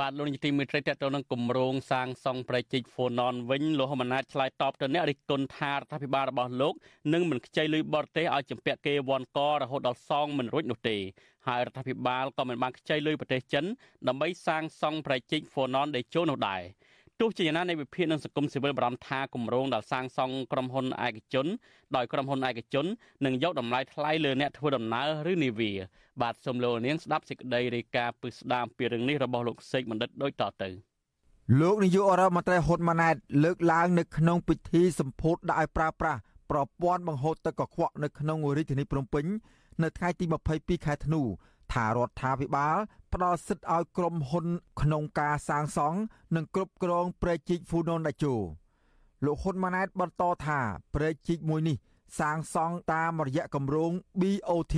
បាទលោកនាយកទីមេត្រីតទៅនឹងគម្រោងសាងសង់ប្រជិកហ្វូណនវិញលោកហ៊ុនម៉ាណែតឆ្លើយតបទៅអ្នករិះគន់ថារដ្ឋាភិបាលរបស់លោកនឹងមិនខ្ចីលុយបរទេសឲ្យចម្ពាក់គេវ៉ាន់ករហូតដល់សងមិនរួចនោះទេហើយរដ្ឋាភិបាលក៏មិនបានខ្ចីលុយប្រទេសចិនដើម្បីសាងសង់ប្រជិកហ្វូណនដេជោនោះដែរ ទោះជាយ៉ាងណានៃវិភាគនិងសង្គមស៊ីវិលបារម្ភថាគម្រោងដែលសាងសង់ក្រុមហ៊ុនឯកជនដោយក្រុមហ៊ុនឯកជននឹងយកតម្លៃថ្លៃលើអ្នកធ្វើដំណើរឬនាវាបាទសូមលោកនាងស្ដាប់សេចក្តីរាយការណ៍ពិស្ដាមពីរឿងនេះរបស់លោកសេកបណ្ឌិតដូចតទៅលោកនាយករដ្ឋមន្ត្រីហ៊ុនម៉ាណែតលើកឡើងនៅក្នុងពិធីសម្ពោធដាក់ឲ្យប្រើប្រាស់ប្រព័ន្ធបង្ហូរទឹកកខ្វក់នៅក្នុងរាជធានីភ្នំពេញនៅថ្ងៃទី22ខែធ្នូ ថារដ្ឋាភិបាលផ្ដល់សិទ្ធិឲ្យក្រុមហ៊ុន ក្នុងការសាងសង់និងគ្រប់គ្រងព្រែកជីកហ្វូណនដាជោលោកហ៊ុនម៉ាណែតបន្តថាព្រែកជីកមួយនេះ សាងសង់តាមរយៈគម្រោង BOT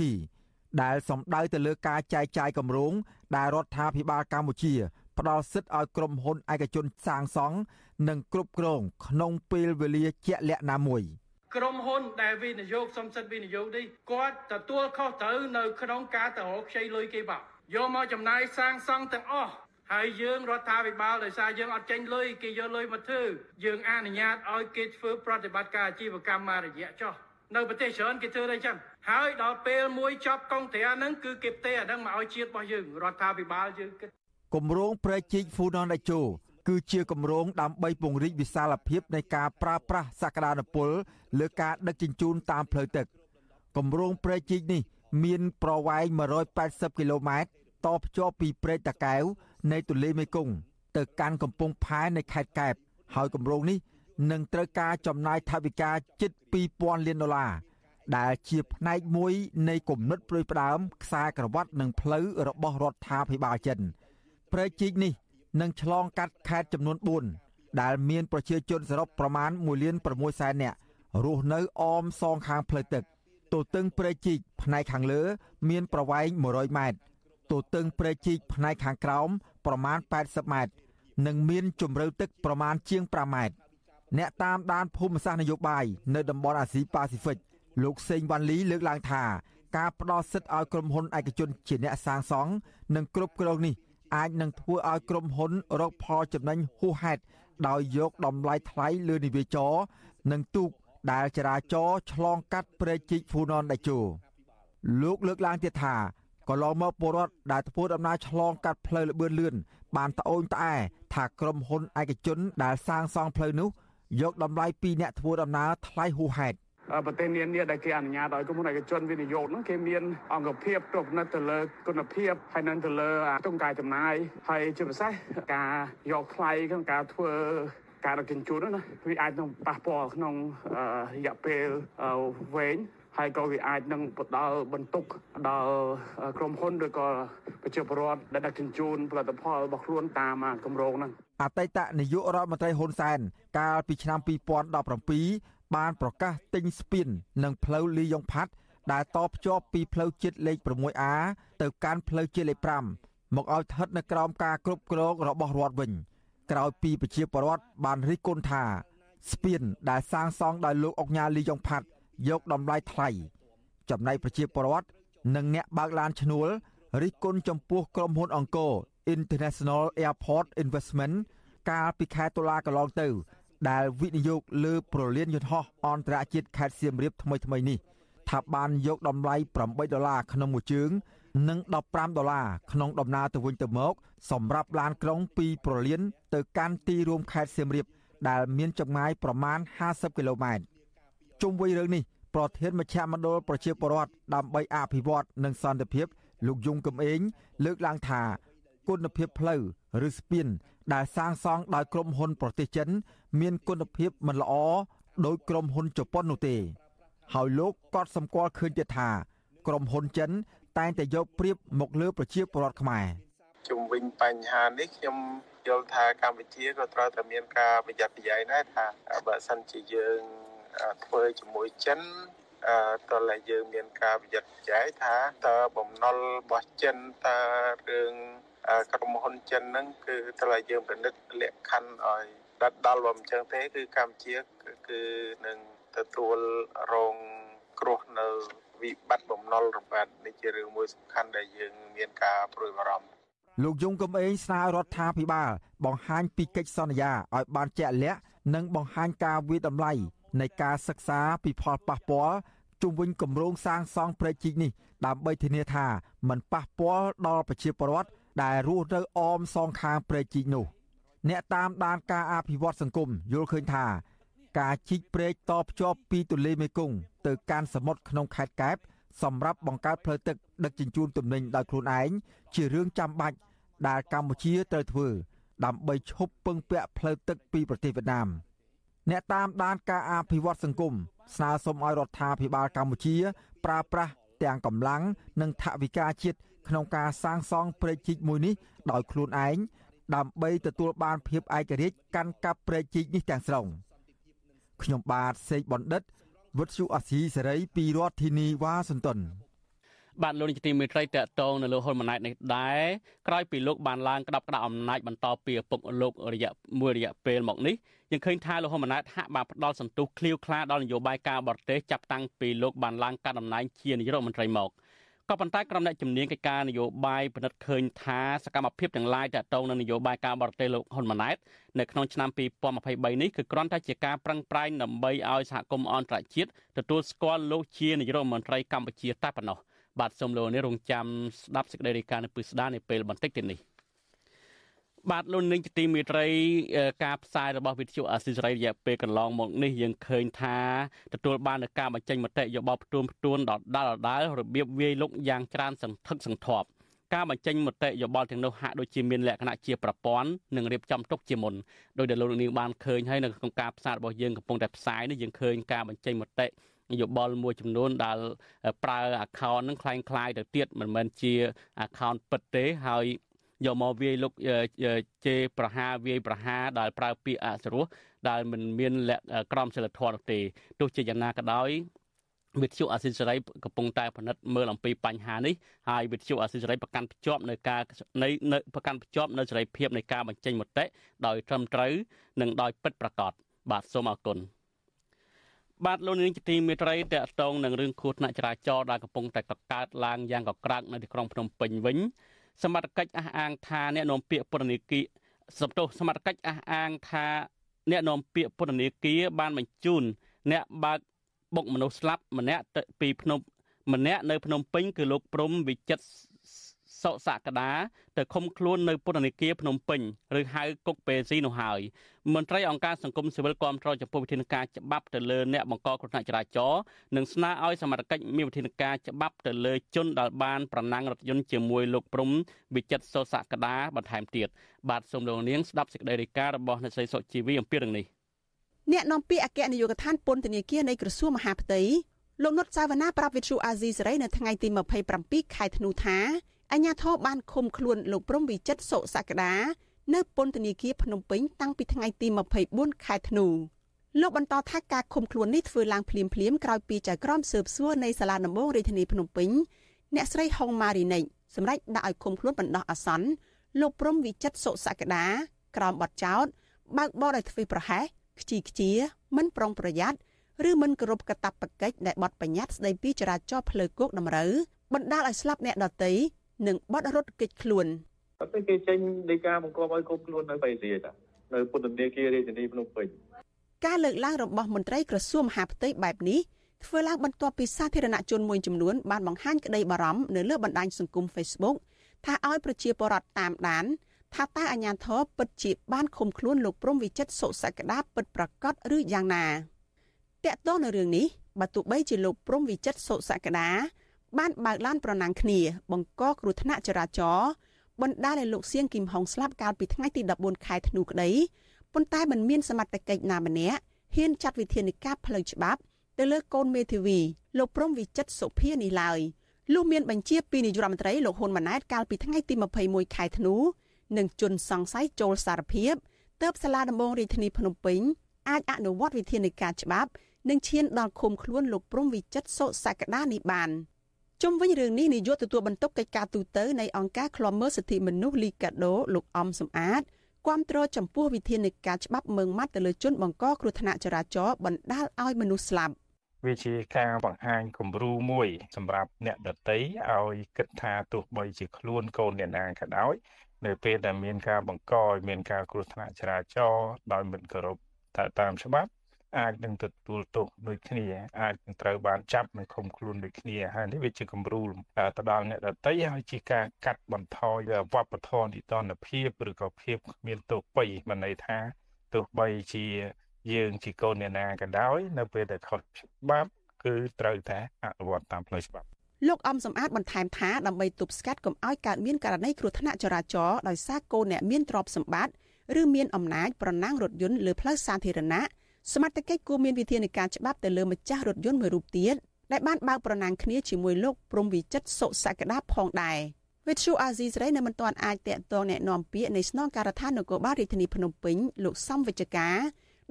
ដែលសំដៅទៅលើការចែកចាយគម្រោងដែលរដ្ឋាភិបាលកម្ពុជា ផ្ដល់សិទ្ធិឲ្យក្រុមហ៊ុនឯកជនសាងសង់និងគ្រប់គ្រងក្នុងពេលវេលាជាក់លាក់ណាមួយ ក្រុមហ៊ុនដែលវិនិយោគសំសិទ្ធវិនិយោគនេះគាត់ទទួលខុសត្រូវនៅក្នុងការទៅរកខ្ចីលុយគេបាក់យកមកចំណាយសាងសង់ទាំងអស់ហើយយើងរដ្ឋាភិបាលដោយសារយើងអត់ចេញលុយគេយកលុយមកធ្វើយើងអនុញ្ញាតឲ្យគេធ្វើប្រតិបត្តិការអាជីវកម្មមួយរយៈចោះនៅប្រទេសច្រើនគេធ្វើតែចឹងហើយដល់ពេលមួយចប់កុងត្រាហ្នឹងគឺគេផ្ទេរអាហ្នឹងមកឲ្យជាតិរបស់យើងរដ្ឋាភិបាលយើងគិតគម្រោងប្រែជីកហ្វូណនដាជោ គឺជាគម្រោងដើម្បីពង្រីកវិសាលភាពនៃការប្រើប្រាស់សក្តានុពលលើការដឹកជញ្ជូនតាមផ្លូវទឹកគម្រោងប្រែជីកនេះ មានប្រវែង180គីឡូម៉ែត្រតភ្ជាប់ពីព្រែកតាកែវនៃទន្លេមេគង្គទៅកាន់កំពង់ផែនៃខេត្តកែបហើយគម្រោងនេះនឹងត្រូវការចំណាយថវិកាជិត2000លានដុល្លារដែលជាផ្នែកមួយនៃគំនិតព្រួយផ្ដើមខ្សែក្រវ៉ាត់និងផ្លូវរបស់រដ្ឋាភិបាលចិនព្រែកជីកនេះ នឹងឆ្លងកាត់ខេត្តចំនួន4ដែលមានប្រជាជនសរុបប្រមាណ1លាន6សែននាក់រស់នៅអមសងខាងផ្លូវទឹកទទឹងព្រែកជីកផ្នែកខាងលើ មានប្រវែង100ម៉ែត្រទទឹងព្រែកជីកផ្នែកខាងក្រោមប្រមាណ80ម៉ែត្រនិងមានជម្រៅទឹកប្រមាណជាង5ម៉ែត្រអ្នកតាមដានភូមិសាស្ត្រនយោបាយនៅតំបន់អាស៊ីប៉ាស៊ីហ្វិកលោកសេងវ៉ាន់លីលើកឡើងថា ការផ្ដល់សិទ្ធិឲ្យក្រុមហ៊ុនឯកជនជាអ្នកសាងសង់និងគ្រប់គ្រងនេះ អាចនឹងធ្វើឲ្យក្រុមហ៊ុនរកផលចំណេញហួសហេតុដោយយកតម្លៃថ្លៃលើនិវាចរនិងទូកដែលចរាចរឆ្លងកាត់ព្រែកជីកហ្វូណនដាជោលោកលើកឡើងទៀតថាកន្លងមកពលរដ្ឋដែលធ្វើដំណើរឆ្លងកាត់ផ្លូវលបឿនលឿនបានត្អូញត្អែថាក្រុមហ៊ុនឯកជនដែលសាងសង់ផ្លូវនោះយកតម្លៃពីអ្នកធ្វើដំណើរថ្លៃហួសហេតុ ប្រទេសនានាដែលគេអនុញ្ញាតឲ្យក្រុមហ៊ុនឯកជនវិនិយោគហ្នឹងគេមានអង្គភាពទប់និតទៅលើគុណភាពហើយនឹងទៅលើទង្ការចំណាយហើយជាពិសេសការយកថ្លៃក្នុងការធ្វើការដឹកជញ្ជូនណាវាអាចនឹងប៉ះពាល់ក្នុងរយៈពេលវែងហើយក៏វាអាចនឹងផ្ដល់បន្ទុកដល់ក្រុមហ៊ុនឬក៏ប្រជាពលរដ្ឋដែលដឹកជញ្ជូនផលិតផលរបស់ខ្លួនតាមគម្រោងហ្នឹងអតីតនាយករដ្ឋមន្ត្រីហ៊ុនសែនកាលពីឆ្នាំ2017 បានប្រកាសទិញស្ពាន និងផ្លូវលីយ៉ុងផាត់ដែលតភ្ជាប់ពីផ្លូវជាតិលេខ 6A ទៅកាន់ផ្លូវជាតិលេខ5មកឲ្យស្ថិតនៅក្រោមការគ្រប់គ្រងរបស់រដ្ឋវិញ ក្រោយពីប្រជាពលរដ្ឋបានរិះគន់ថាស្ពានដែលសាងសង់ដោយលោកអុកញ៉ាលីយ៉ុងផាត់យកតម្លៃថ្លៃចំណែកប្រជាពលរដ្ឋនិងអ្នកបើកឡានឈ្នួលរិះគន់ចំពោះក្រុមហ៊ុនអង្គរ International Airport Investment កាលពីខែតុលាកន្លងទៅ ដែលវិនិយោគលើប្រលានយន្តហោះអន្តរជាតិខេត្តសៀមរាបថ្មីថ្មីនេះថាបានយកតម្លៃ8ដុល្លារក្នុងមួយជើង និង15ដុល្លារក្នុងដំណើរទៅវិញទៅមក សម្រាប់ឡានក្រុងពីប្រលាន ទៅកាន់ទីរួមខេត្តសៀមរាប ដែលមានចម្ងាយប្រមាណ50គីឡូម៉ែត្រជុំវិញរឿងនេះប្រធានមជ្ឈមណ្ឌលប្រជាពលរដ្ឋដើម្បីអភិវឌ្ឍនិងសន្តិភាពលោកយងកំឯងលើកឡើងថា គុណភាពផ្លូវឬស្ពាន ដែលសាងសង់ដោយក្រុមហ៊ុនប្រទេសចិន មានគុណភាពមិនល្អដោយក្រុមហ៊ុនជប៉ុននោះទេ ហើយលោកក៏សម្គាល់ឃើញទៀតថាក្រុមហ៊ុនចិន តែងតែយកប្រៀបមកលើប្រជាពលរដ្ឋខ្មែរជុំវិញបញ្ហានេះខ្ញុំយល់ថាកម្ពុជាក៏ត្រូវតែមានការប្រយ័ត្នប្រយែងដែរថាបើសិនជាយើងធ្វើជាមួយចិនអឺតើយើងមានការប្រយ័ត្នប្រយែងថាតើបំណុលរបស់ចិនតើរឿង ក្រុមហ៊ុនចិនហ្នឹងគឺត្រូវឲ្យយើងពិនិត្យលក្ខខណ្ឌឲ្យដិតដល់បើមិនចឹងទេគឺកម្ពុជាគឺនឹងទទួលរងគ្រោះនៅវិបត្តិបំណុលរបាត់នេះជារឿងមួយសំខាន់ដែលយើងមានការព្រួយបារម្ភលោកយងកំឯងស្នើរដ្ឋាភិបាលបង្ហាញពីកិច្ចសន្យាឲ្យបានជាក់លាក់និងបង្ហាញការវិតម្លៃនៃការសិក្សាពីផលប៉ះពាល់ជុំវិញគម្រោងសាងសង់ព្រែកជីកនេះដើម្បីធានាថាมันប៉ះពាល់ដល់ប្រជាពលរដ្ឋ ដែលរស់នៅអមសងខាងព្រែកជីកនោះ អ្នកតាមដានការអភិវឌ្ឍសង្គមយល់ឃើញថា ការជីកព្រែកតភ្ជាប់ពីទន្លេមេគង្គទៅកាន់សមុទ្រក្នុងខេត្តកែបសម្រាប់បង្កើតផ្លូវទឹកដឹកជញ្ជូនទំនិញដោយខ្លួនឯងជារឿងចាំបាច់ដែលកម្ពុជាត្រូវធ្វើដើម្បីឈប់ពឹងពាក់ផ្លូវទឹកពីប្រទេសវៀតណាមអ្នកតាមដានការអភិវឌ្ឍសង្គមស្នើសុំឲ្យរដ្ឋាភិបាលកម្ពុជាប្រើប្រាស់ទាំងកម្លាំងនិងថវិកាជាតិ ក្នុងការសាងសង់ព្រែកជីកមួយនេះដោយខ្លួនឯងដើម្បីទទួលបានភាពឯករាជ្យកាន់កាប់ព្រែកជីកនេះទាំងស្រុងខ្ញុំបាទសេកបណ្ឌិតវុទ្ធុអាស៊ីសេរីពីរដ្ឋធានីវ៉ាស៊ីនតោនបាទលោកនាយកទីមេត្រីតកតងនៅលោកហ៊ុនម៉ាណែតនេះដែរក្រោយពីលោកបានឡើងក្តាប់ក្តាប់អំណាចបន្តពីឪពុកលោករយៈមួយរយៈពេលមកនេះយើងឃើញថាលោកហ៊ុនម៉ាណែតហាក់បានផ្ដល់សន្ទុះឃ្លាវខ្លាដល់នយោបាយការបរទេសចាប់តាំងពីលោកបានឡើងកាន់តំណែងជានាយករដ្ឋមន្ត្រីមក ក៏ប៉ុន្តែក្រុមអ្នកជំនាញកិច្ចការនយោបាយពិនិត្យឃើញថាសកម្មភាពទាំងឡាយតាក់ទងនឹងនយោបាយការបរទេសលោកហ៊ុនម៉ាណែតនៅក្នុងឆ្នាំ2023នេះគឺគ្រាន់តែជាការប្រឹងប្រែងដើម្បីឲ្យសហគមន៍អន្តរជាតិទទួលស្គាល់លោកជានាយករដ្ឋមន្ត្រីកម្ពុជាតែប៉ុណ្ណោះបាទសូមលោកនេះរងចាំស្ដាប់សេចក្តីរាយការណ៍នៅពីស្ដារនៅពេលបន្តិចទៀតនេះ បាទលោកនាងជាទីមេត្រីការផ្សាយរបស់វិទ្យុអាស៊ីសេរីរយៈពេលកន្លងមកនេះយើងឃើញថាទទួលបាននូវការបញ្ចេញមតិយោបល់ផ្ទួនផ្ទួនដដាលដដាលរបៀបវាយលុកយ៉ាងច្រើនសន្ធឹកសន្ធាប់ការបញ្ចេញមតិយោបល់ទាំងនោះហាក់ដូចជាមានលក្ខណៈជាប្រព័ន្ធនិងរៀបចំទុកជាមុនដោយដែលលោកនាងបានឃើញហើយនៅក្នុងការផ្សាយរបស់យើងកំពុងតែផ្សាយនេះយើងឃើញការបញ្ចេញមតិយោបល់មួយចំនួនដែលប្រើ account នឹងคล้ายคล้ายទៅទៀតមិនមែនជា account ពិតទេហើយ យកមកវាយលុកជេរប្រហារវាយប្រហារដែលប្រើពាក្យអសរោះដែលមិនមានលក្ខក្រមសីលធម៌នោះទេទោះជាយ៉ាងណាក៏ដោយវិទ្យុអាស៊ីសេរីកំពុងតែពិនិត្យមើលអំពីបញ្ហានេះហើយវិទ្យុអាស៊ីសេរីប្រកាន់ភ្ជាប់នៅការនៃប្រកាន់ភ្ជាប់នៅសេរីភាពនៃការបញ្ចេញមតិដោយត្រឹមត្រូវនិងដោយពិតប្រាកដបាទសូមអរគុណបាទលោកនាងជាទីមេត្រីតកតងនឹងរឿងគ្រោះថ្នាក់ចរាចរណ៍ដែលកំពុងតែកកើតឡើងយ៉ាងកក្រើកនៅទីក្រុងភ្នំពេញវិញ សមត្ថកិច្ចអះអាងថាអ្នកនាំពាក្យពន្ធនាគារសំទោសសមត្ថកិច្ចអះអាងថាអ្នកនាំពាក្យពន្ធនាគារបានបញ្ជូនអ្នកបើកបុកមនុស្សស្លាប់ម្នាក់ទៅពីភ្នំម្នាក់នៅភ្នំពេញគឺលោកព្រំវិចិត្រ សុសក្តាទៅឃុំខ្លួននៅពន្ធនាគារភ្នំពេញឬហៅគុកពេស៊ីនោះហើយមន្ត្រីអង្គការសង្គមស៊ីវិលគាំទ្រចំពោះវិធានការច្បាប់ទៅលើអ្នកបង្កគ្រោះថ្នាក់ចរាចរណ៍និងស្នើឲ្យសមត្ថកិច្ចមានវិធានការច្បាប់ទៅលើជនដែលបានប្រណាំងរថយន្តជាមួយលោកព្រំវិចិត្រសុសក្តាបន្ថែមទៀតបាទសូមលោកនាងស្ដាប់សេចក្តីរាយការណ៍របស់អ្នកស្រីសុជីវីអំពីរឿងនេះអ្នកនាំពាក្យអគ្គនាយកដ្ឋានពន្ធនាគារនៃក្រសួងមហាផ្ទៃលោកនុតសាវណ្ណាប្រាប់វិទ្យុអាស៊ីសេរីនៅថ្ងៃទី27ខែធ្នូថា អាជ្ញាធរបានឃុំខ្លួនលោកព្រំវិចិត្រសុសក្តានៅពន្ធនាគារភ្នំពេញតាំងពីថ្ងៃទី24ខែធ្នូលោកបន្តថាការឃុំខ្លួននេះធ្វើឡើងភ្លាមភ្លាមក្រោយពីចៅក្រមស៊ើបសួរនៃសាលាដំបងរាជធានីភ្នំពេញអ្នកស្រីហុងម៉ារីនិចសម្រាប់ដាក់ឲ្យឃុំខ្លួនបណ្ដោះអាសន្នលោកព្រំវិចិត្រសុសក្តាក្រោមបទចោទបើកបរឲ្យធ្វើប្រហែសខ្ជីខ្ជាមិនប្រុងប្រយ័ត្នឬមិនគោរពកាតព្វកិច្ចដែលបទបញ្ញត្តិស្ដីពីចរាចរណ៍ផ្លូវគោកតម្រូវបណ្ដាលឲ្យស្លាប់អ្នកដទៃ និងបទរត់គេចខ្លួនអត់ទេគេចេញដីកាបង្គាប់ឲ្យគ្រប់ខ្លួននៅបៃសៀតានៅពន្ធនាគាររាជធានីភ្នំពេញការលើកឡើងរបស់មន្ត្រីក្រសួងមហាផ្ទៃបែបនេះធ្វើឡើងបន្ទាប់ពីសាធារណជនមួយចំនួនបានបង្ហាញក្តីបារម្ភនៅលើបណ្ដាញសង្គម Facebook ថាឲ្យប្រជាពលរដ្ឋតាមដានថាតើអាជ្ញាធរពិតជាបានឃុំខ្លួនលោកព្រំវិចិត្រសុសក្តាពិតប្រាកដឬយ៉ាងណាតកតោះនៅរឿងនេះបើទោះបីជាលោកព្រំវិចិត្រសុសក្តា បានបើកឡានប្រណាំងគ្នា បង្កគ្រោះថ្នាក់ចរាចរណ៍បណ្ដាលឲ្យលោកសៀងគឹមហុងស្លាប់កាលពីថ្ងៃទី14ខែធ្នូក្តីប៉ុន្តែមិនមានសមត្ថកិច្ចណាម្នាក់ហ៊ានចាត់វិធានការផ្លូវច្បាប់ទៅលើកូនមេធាវីលោកព្រំវិចិត្រសុភានេះឡើយលុះមានបញ្ជាពីនាយករដ្ឋមន្ត្រីលោកហ៊ុនម៉ាណែតកាលពីថ្ងៃទី21ខែធ្នូនឹងជន់សង្ស័យចូលសារភាពទើបសាលាដំបងរាជធានីភ្នំពេញអាចអនុវត្តវិធានការច្បាប់និងឈានដល់ឃុំខ្លួនលោកព្រំវិចិត្រសុសក្តានេះបាន ជុំវិញរឿងនេះនាយកទទួលបន្ទុកកិច្ចការទូតនៃអង្គការឃ្លាំមើលសិទ្ធិមនុស្សលីកាដូលោកអំសំអាតគាំទ្រចំពោះវិធានការច្បាប់មើងម៉ាត់ទៅលើជនបង្កគ្រោះថ្នាក់ចរាចរណ៍បណ្ដាលឲ្យមនុស្សស្លាប់វាជាការបង្ហាញគំរូមួយ សម្រាប់អ្នកដតីឲ្យគិតថាទោះបីជាខ្លួនកូនអ្នកណាក៏ដោយនៅពេលដែលមានការបង្កឲ្យមានការគ្រោះថ្នាក់ចរាចរណ៍ដោយមិនគោរពតាមច្បាប់ អាចនឹងទទួលទោសដូចគ្នាអាចនឹងត្រូវបានចាប់និងឃុំខ្លួនដូចគ្នាហើយនេះវាជាគំរូទៅដល់អ្នកដតីហើយជាការកាត់បន្ថយវប្បធម៌នីតិរដ្ឋភាពឬក៏ភាពគ្មានទោសបីមិនន័យថាទោះបីជាយើងជាកូនអ្នកណាក៏ដោយ នៅពេលដែលខុសច្បាប់គឺត្រូវតែអនុវត្តតាមផ្លូវច្បាប់លោកអំសំអាតបន្ថែមថាដើម្បីទប់ស្កាត់កុំឲ្យកើតមានករណីគ្រោះថ្នាក់ចរាចរណ៍ដោយសារកូនអ្នកមានទ្រព្យសម្បត្តិឬមានអំណាចប្រណាំងរថយន្តលើផ្លូវសាធារណៈ សមត្ថកិច្ចគួរមានវិធានការច្បាប់ទៅលើម្ចាស់រថយន្តមួយរូបទៀតដែលបានបើកប្រណាំងគ្នាជាមួយលោកព្រំវិចិត្រសុសក្តាផងដែរវិទ្យុអាស៊ីសេរីនៅមិនទាន់អាចតាក់ទងแนะនាំពាក្យនៃស្នងការដ្ឋាននគរបាលរាជធានីភ្នំពេញលោកសំវិជ្ជការ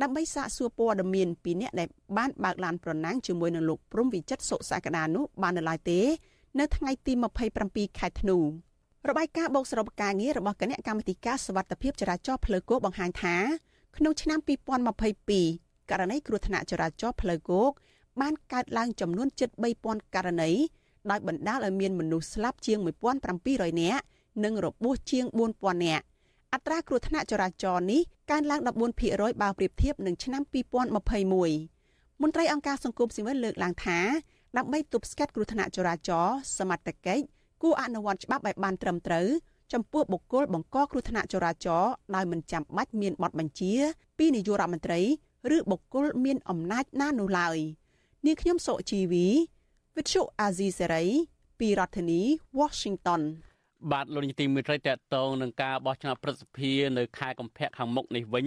ដើម្បីសាកសួរព័ត៌មានពីអ្នកដែលបានបើកឡានប្រណាំងជាមួយនឹងលោកព្រំវិចិត្រសុសក្តានោះបាននៅឡើយទេ នៅថ្ងៃទី27ខែធ្នូរបាយការណ៍បូកសរុបការងាររបស់គណៈកម្មាធិការសវត្ថិភាពចរាចរណ៍ផ្លូវគោកបង្ហាញថា ក្នុងឆ្នាំ2022ករណីគ្រោះថ្នាក់ចរាចរណ៍ផ្លូវគោកបានកើតឡើងចំនួនជិត3000ករណីដោយបណ្ដាលឲ្យមានមនុស្សស្លាប់ជាង1700នាក់និងរបួសជាង4000នាក់អត្រាគ្រោះថ្នាក់ចរាចរណ៍នេះកើនឡើង14%បើប្រៀបធៀបនឹងឆ្នាំ2021មន្ត្រីអង្គការសង្គមស៊ីវិលលើកឡើងថាដើម្បីទប់ស្កាត់គ្រោះថ្នាក់ចរាចរណ៍សមត្ថកិច្ចគួរអនុវត្តច្បាប់ឲ្យបានត្រឹមត្រូវ ចំពោះបុគ្គលបង្កគ្រោះថ្នាក់ចរាចរណ៍ដោយមិនចាំបាច់មានបទបញ្ជា ពីនាយករដ្ឋមន្ត្រីឬបុគ្គលមានអំណាចណានោះឡើយនាងខ្ញុំសុជីវីវិទ្យុអាស៊ីសេរីពីរដ្ឋធានី Washington បាទលោកនាយទីមេត្រីតកតងនឹងការបោះឆ្នោតប្រសិទ្ធភាពនៅខែកុម្ភៈខាងមុខនេះវិញ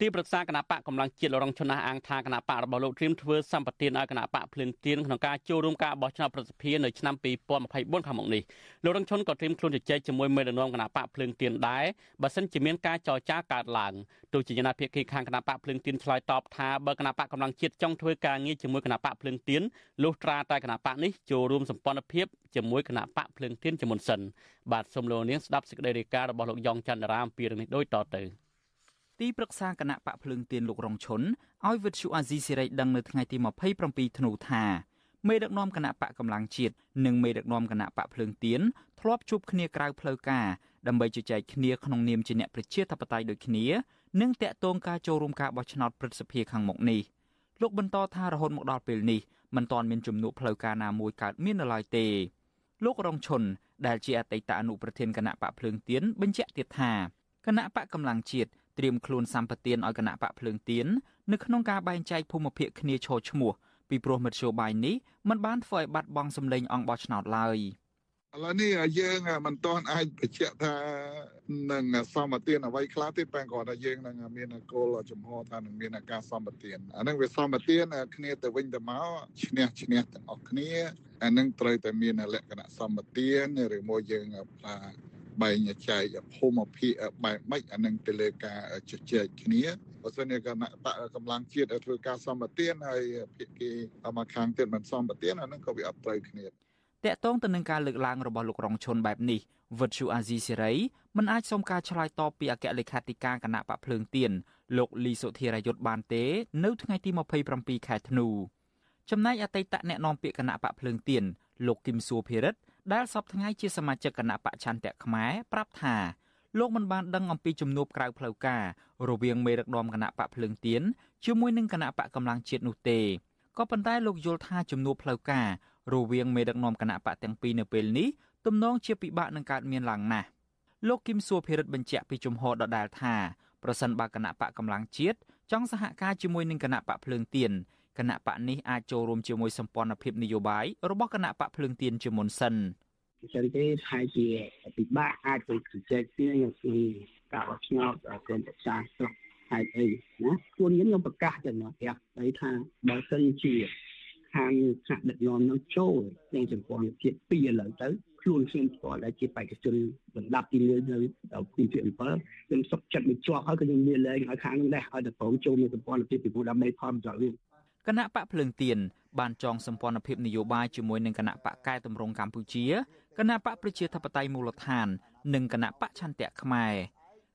ទីប្រឹក្សាគណៈបកកម្លាំងជាតិលរងឈុនណាអាងថាគណៈបករបស់លោកត្រៀមធ្វើសម្បទានឲ្យគណៈបកភ្លឹងទៀនក្នុងការចូលរួមការបោះឆ្នោតប្រសិទ្ធភាពនៅឆ្នាំ2024ខាងមុខនេះលោករងឈុនក៏ត្រៀមខ្លួនជជែកជាមួយមេដឹកនាំគណៈបកភ្លឹងទៀនដែរបើសិនជាមានការចរចាកើតឡើងទោះជាយ៉ាងណាភាគីខាងគណៈបកភ្លឹងទៀនឆ្លើយតបថាបើគណៈបកកម្លាំងជាតិចង់ធ្វើការងារជាមួយគណៈបកភ្លឹងទៀនលុះត្រាតែគណៈបកនេះចូលរួមសម្ព័ន្ធភាពជាមួយគណៈបកភ្លឹងទៀនជាមុនសិនបាទសូមលោកនាងស្ដាប់សេចក្តីរាយការណ៍របស់លោកយ៉ងច័ន្ទរាមពីរឿងនេះដូចតទៅ ទីប្រឹក្សាគណៈបកភ្លើងទៀនលោករងឈុនឲ្យវិទ្យុអាស៊ីសេរីដឹងនៅថ្ងៃទី27ធ្នូថាមេដឹកនាំគណៈបកកម្លាំងជាតិនិងមេដឹកនាំគណៈបកភ្លើងទៀនធ្លាប់ជួបគ្នាក្រៅផ្លូវការដើម្បីជជែកគ្នាក្នុងនាមជាអ្នកប្រជាធិបតេយ្យដូចគ្នានិងតាក់ទងការចូលរួមការបោះឆ្នោតព្រឹទ្ធសភាខាងមុខនេះលោកបន្តថារហូតមកដល់ពេលនេះមិនទាន់មានជំនួបផ្លូវការណាមួយកើតមាននៅឡើយទេលោករងឈុនដែលជាអតីតអនុប្រធានគណៈបកភ្លើងទៀនបញ្ជាក់ទៀតថាគណៈបកកម្លាំងជាតិ ត្រៀមខ្លួនសម្បទានឲ្យគណៈបកភ្លើងទៀននៅក្នុងការបែងចែកភូមិភាគគ្នាឈរឈ្មោះពីព្រោះមធ្យោបាយនេះมันបានធ្វើឲ្យបាត់បង់សម្លេងអង្គបោះឆ្នោតឡើយឥឡូវនេះយើងមិនទាន់អាចបញ្ជាក់ថានឹងសម្បទានអ្វីខ្លះទេតែគាត់ថាយើងនឹងមានគោលចំហថានឹងមានការសម្បទានអានឹងវាសម្បទានគ្នាទៅវិញទៅមកឈ្នះឈ្នះទាំងអស់គ្នាអានឹងត្រូវតែមានលក្ខណៈសម្បទានឬមួយយើងថា បែងចែកភូមិភាគបែបម៉េចអានឹងទៅលើការជជែកគ្នាបើសិនជាគណៈបកកម្លាំងជាតិធ្វើការសម្បទានហើយភាគីមកខាងទៀតមិនសម្បទានអានឹងក៏វាអត់ត្រូវគ្នាតកតងទៅនឹងការលើកឡើងរបស់លោករងឈុនបែបនេះវិទ្យុអាស៊ីសេរីមិនអាចសុំការឆ្លើយតបពីអគ្គលេខាធិការគណៈបកភ្លើងទៀនលោកលីសុធិរាយុទ្ធបានទេ នៅថ្ងៃទី27ខែធ្នូចំណែកអតីតអ្នកនាំពាក្យគណៈបកភ្លើងទៀនលោកគឹមសួភិរិទ្ធ ដែលសពថ្ងៃជាសមាជិកគណៈបច្ឆន្ទៈខ្មែរប្រាប់ថាលោកមិនបានដឹងអំពីជំនួបក្រៅផ្លូវការរវាងមេដឹកនាំគណៈបកភ្លើងទៀនជាមួយនឹងគណៈបកកម្លាំងជាតិនោះទេក៏ប៉ុន្តែលោកយល់ថាជំនួបផ្លូវការរវាងមេដឹកនាំគណៈបកទាំងពីរនៅពេលនេះទំនងជាពិបាកនឹងកើតមានឡើងណាស់លោកគឹមសួរភិរិទ្ធបញ្ជាក់ពីជំហរដដែលថាប្រសិនបើគណៈបកកម្លាំងជាតិចង់សហការជាមួយនឹងគណៈបកភ្លើងទៀន គណៈបកនេះអាចចូលរួមជាមួយសម្ព័ន្ធភាពនយោបាយរបស់គណៈបកភ្លើងទៀនជាមុនសិនចឹងទេថាជាពិបាកអាចទៅជជែកគ្នាពីការបោះឆ្នោតក្រុមប្រឹក្សាស្រុកហេតុអីណាខ្លួនខ្ញុំខ្ញុំប្រកាសទៅណាប្រាប់ហើយថាបើសិនជាខាងថ្នាក់ដឹកនាំនឹងចូលក្នុងចំពោះវិភាគ2ឥឡូវទៅខ្លួនខ្ញុំផ្ទាល់ដែលជាបេក្ខជនលំដាប់ទី1នៅភូមិភាគ7ខ្ញុំសុខចិត្តមួយជាប់ហើយក៏ខ្ញុំមានលែងឲ្យខាងនោះដែរឲ្យតែប្រងចូលនៅសម្ព័ន្ធភាពពីព្រោះដើម្បីផលប្រយោជន៍វិញ គណៈបកភ្លើងទៀនបានចងសម្ព័ន្ធភាពនយោបាយជាមួយនឹងគណៈបកកែតម្រង់កម្ពុជាគណៈបកប្រជាធិបតេយ្យមូលដ្ឋាន និងគណៈបកឆន្ទៈខ្មែរ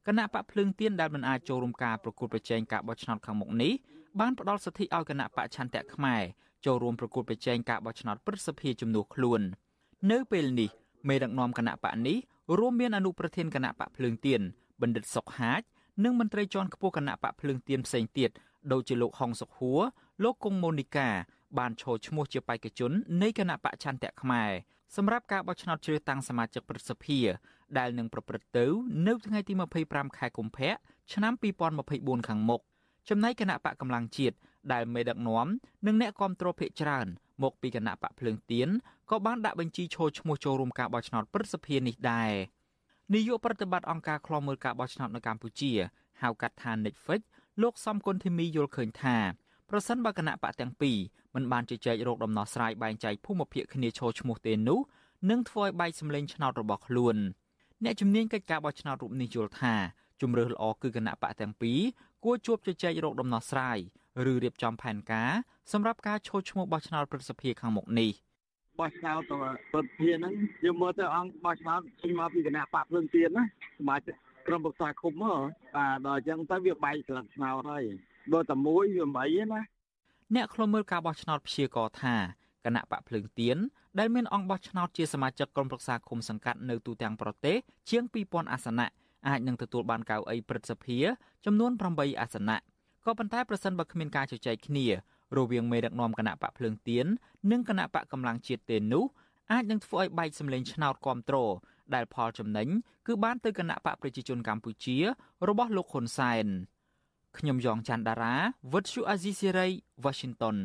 គណៈបកភ្លើងទៀនដែលមិនអាចចូលរួមការប្រកួតប្រជែងការបោះឆ្នោតខាងមុខនេះបានផ្ដល់សិទ្ធិឲ្យគណៈបកឆន្ទៈខ្មែរចូលរួមប្រកួតប្រជែងការបោះឆ្នោតព្រឹទ្ធសភាជំនួសខ្លួន នៅពេលនេះមេដឹកនាំគណៈបកនេះរួមមានអនុប្រធានគណៈបកភ្លើងទៀនបណ្ឌិតសុកហាជនិងមន្ត្រីជាន់ខ្ពស់គណៈបកភ្លើងទៀនផ្សេងទៀតដូចជាលោកហុងសុខហួរ លោកគង់ម៉ូនីកាបានឈរឈ្មោះជាបេក្ខជននៃគណៈបកឆន្ទៈខ្មែរសម្រាប់ការបោះឆ្នោតជ្រើសតាំងសមាជិកព្រឹទ្ធសភាដែលនឹងប្រព្រឹត្តទៅ នៅថ្ងៃទី25ខែកុម្ភៈឆ្នាំ2024ខាងមុខចំណែកគណៈបកកម្លាំងជាតិដែលមេដឹកនាំនិងអ្នកគាំទ្រភាគច្រើន មកពីគណៈបកភ្លើងទៀនក៏បានដាក់បញ្ជីឈរឈ្មោះចូលរួមការបោះឆ្នោតព្រឹទ្ធសភានេះដែរនាយកប្រតិបត្តិអង្គការឃ្លាំមើលការបោះឆ្នោតនៅកម្ពុជាហៅកាត់ថា Netflix លោកសំគុណធីមីយល់ឃើញថា ប្រសិនបើគណៈបកទាំងពីរមិនបានជជែករោគដំណោះស្រាយបែងចែកភូមិភាគគ្នាឈរឈ្មោះទេនោះនឹងធ្វើឲ្យបែកសម្លេងឆ្នោតរបស់ខ្លួនអ្នកជំនាញកិច្ចការបោះឆ្នោតរូបនេះយល់ថាជំរឿសល្អគឺគណៈបកទាំងពីរគួរជួបជជែករោគដំណោះស្រាយឬរៀបចំផែនការសម្រាប់ការឈរឈ្មោះបោះឆ្នោតប្រសិទ្ធភាពខាងមុខនេះបោះឆ្នោតទៅប្រតិភិហ្នឹងយើងមើលទៅអង្គបោះឆ្នោតចេញមកពីគណៈបកភ្លើងទៀនណាសមាជិកក្រុមប្រឹក្សាគុំហ៎បាទដល់អញ្ចឹងទៅវាបែកស្លឹកឆ្នោតហើយ បើតែមួយវាមិនអីណាអ្នកខ្លុំមើលការបោះឆ្នោតព្យាករថាគណៈបកភ្លើងទៀនដែលមានអង្គបោះឆ្នោតជាសមាជិកក្រុមប្រឹក្សាគុំសង្កាត់នៅទូទាំងប្រទេសជាង2000អាសនៈអាចនឹងទទួលបានកៅអីព្រឹទ្ធសភាចំនួន8អាសនៈក៏ប៉ុន្តែប្រសិនបើគ្មានការជជែកគ្នារវាងមេដឹកនាំគណៈបកភ្លើងទៀននិងគណៈបកកម្លាំងជាតិទេនោះអាចនឹងធ្វើឲ្យបែកសម្លេងឆ្នោតគ្រប់គ្រងដែលផលចំណេញគឺបានទៅគណៈបកប្រជាជនកម្ពុជារបស់លោកហ៊ុនសែន ខ្ញុំយ៉ងច័ន្ទដារាវិទ្យុអាស៊ីសេរី Washington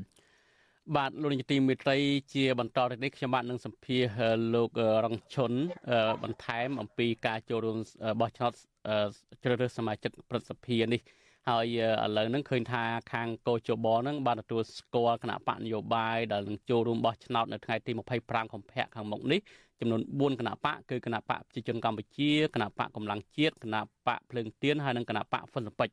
បាទលោកនាយកទីមេត្រីជាបន្តទៅនេះខ្ញុំបាទនឹងសម្ភាសលោករងឈុនបន្ថែម អំពីការចូលរួមបោះឆ្នោតជ្រើសរើសសមាជិកព្រឹទ្ធសភានេះហើយឥឡូវហ្នឹងឃើញថាខាងកោជបហ្នឹងបានទទួលស្គាល់គណៈបកនយោបាយដែលនឹងចូលរួមបោះឆ្នោតនៅថ្ងៃទី25កុម្ភៈខាងមុខនេះ ចំនួន4គណៈបកគឺគណៈបកប្រជាជនកម្ពុជាគណៈបកកម្លាំងជាតិគណៈបកភ្លើងទៀនហើយនិងគណៈបកហ្វុនលពេច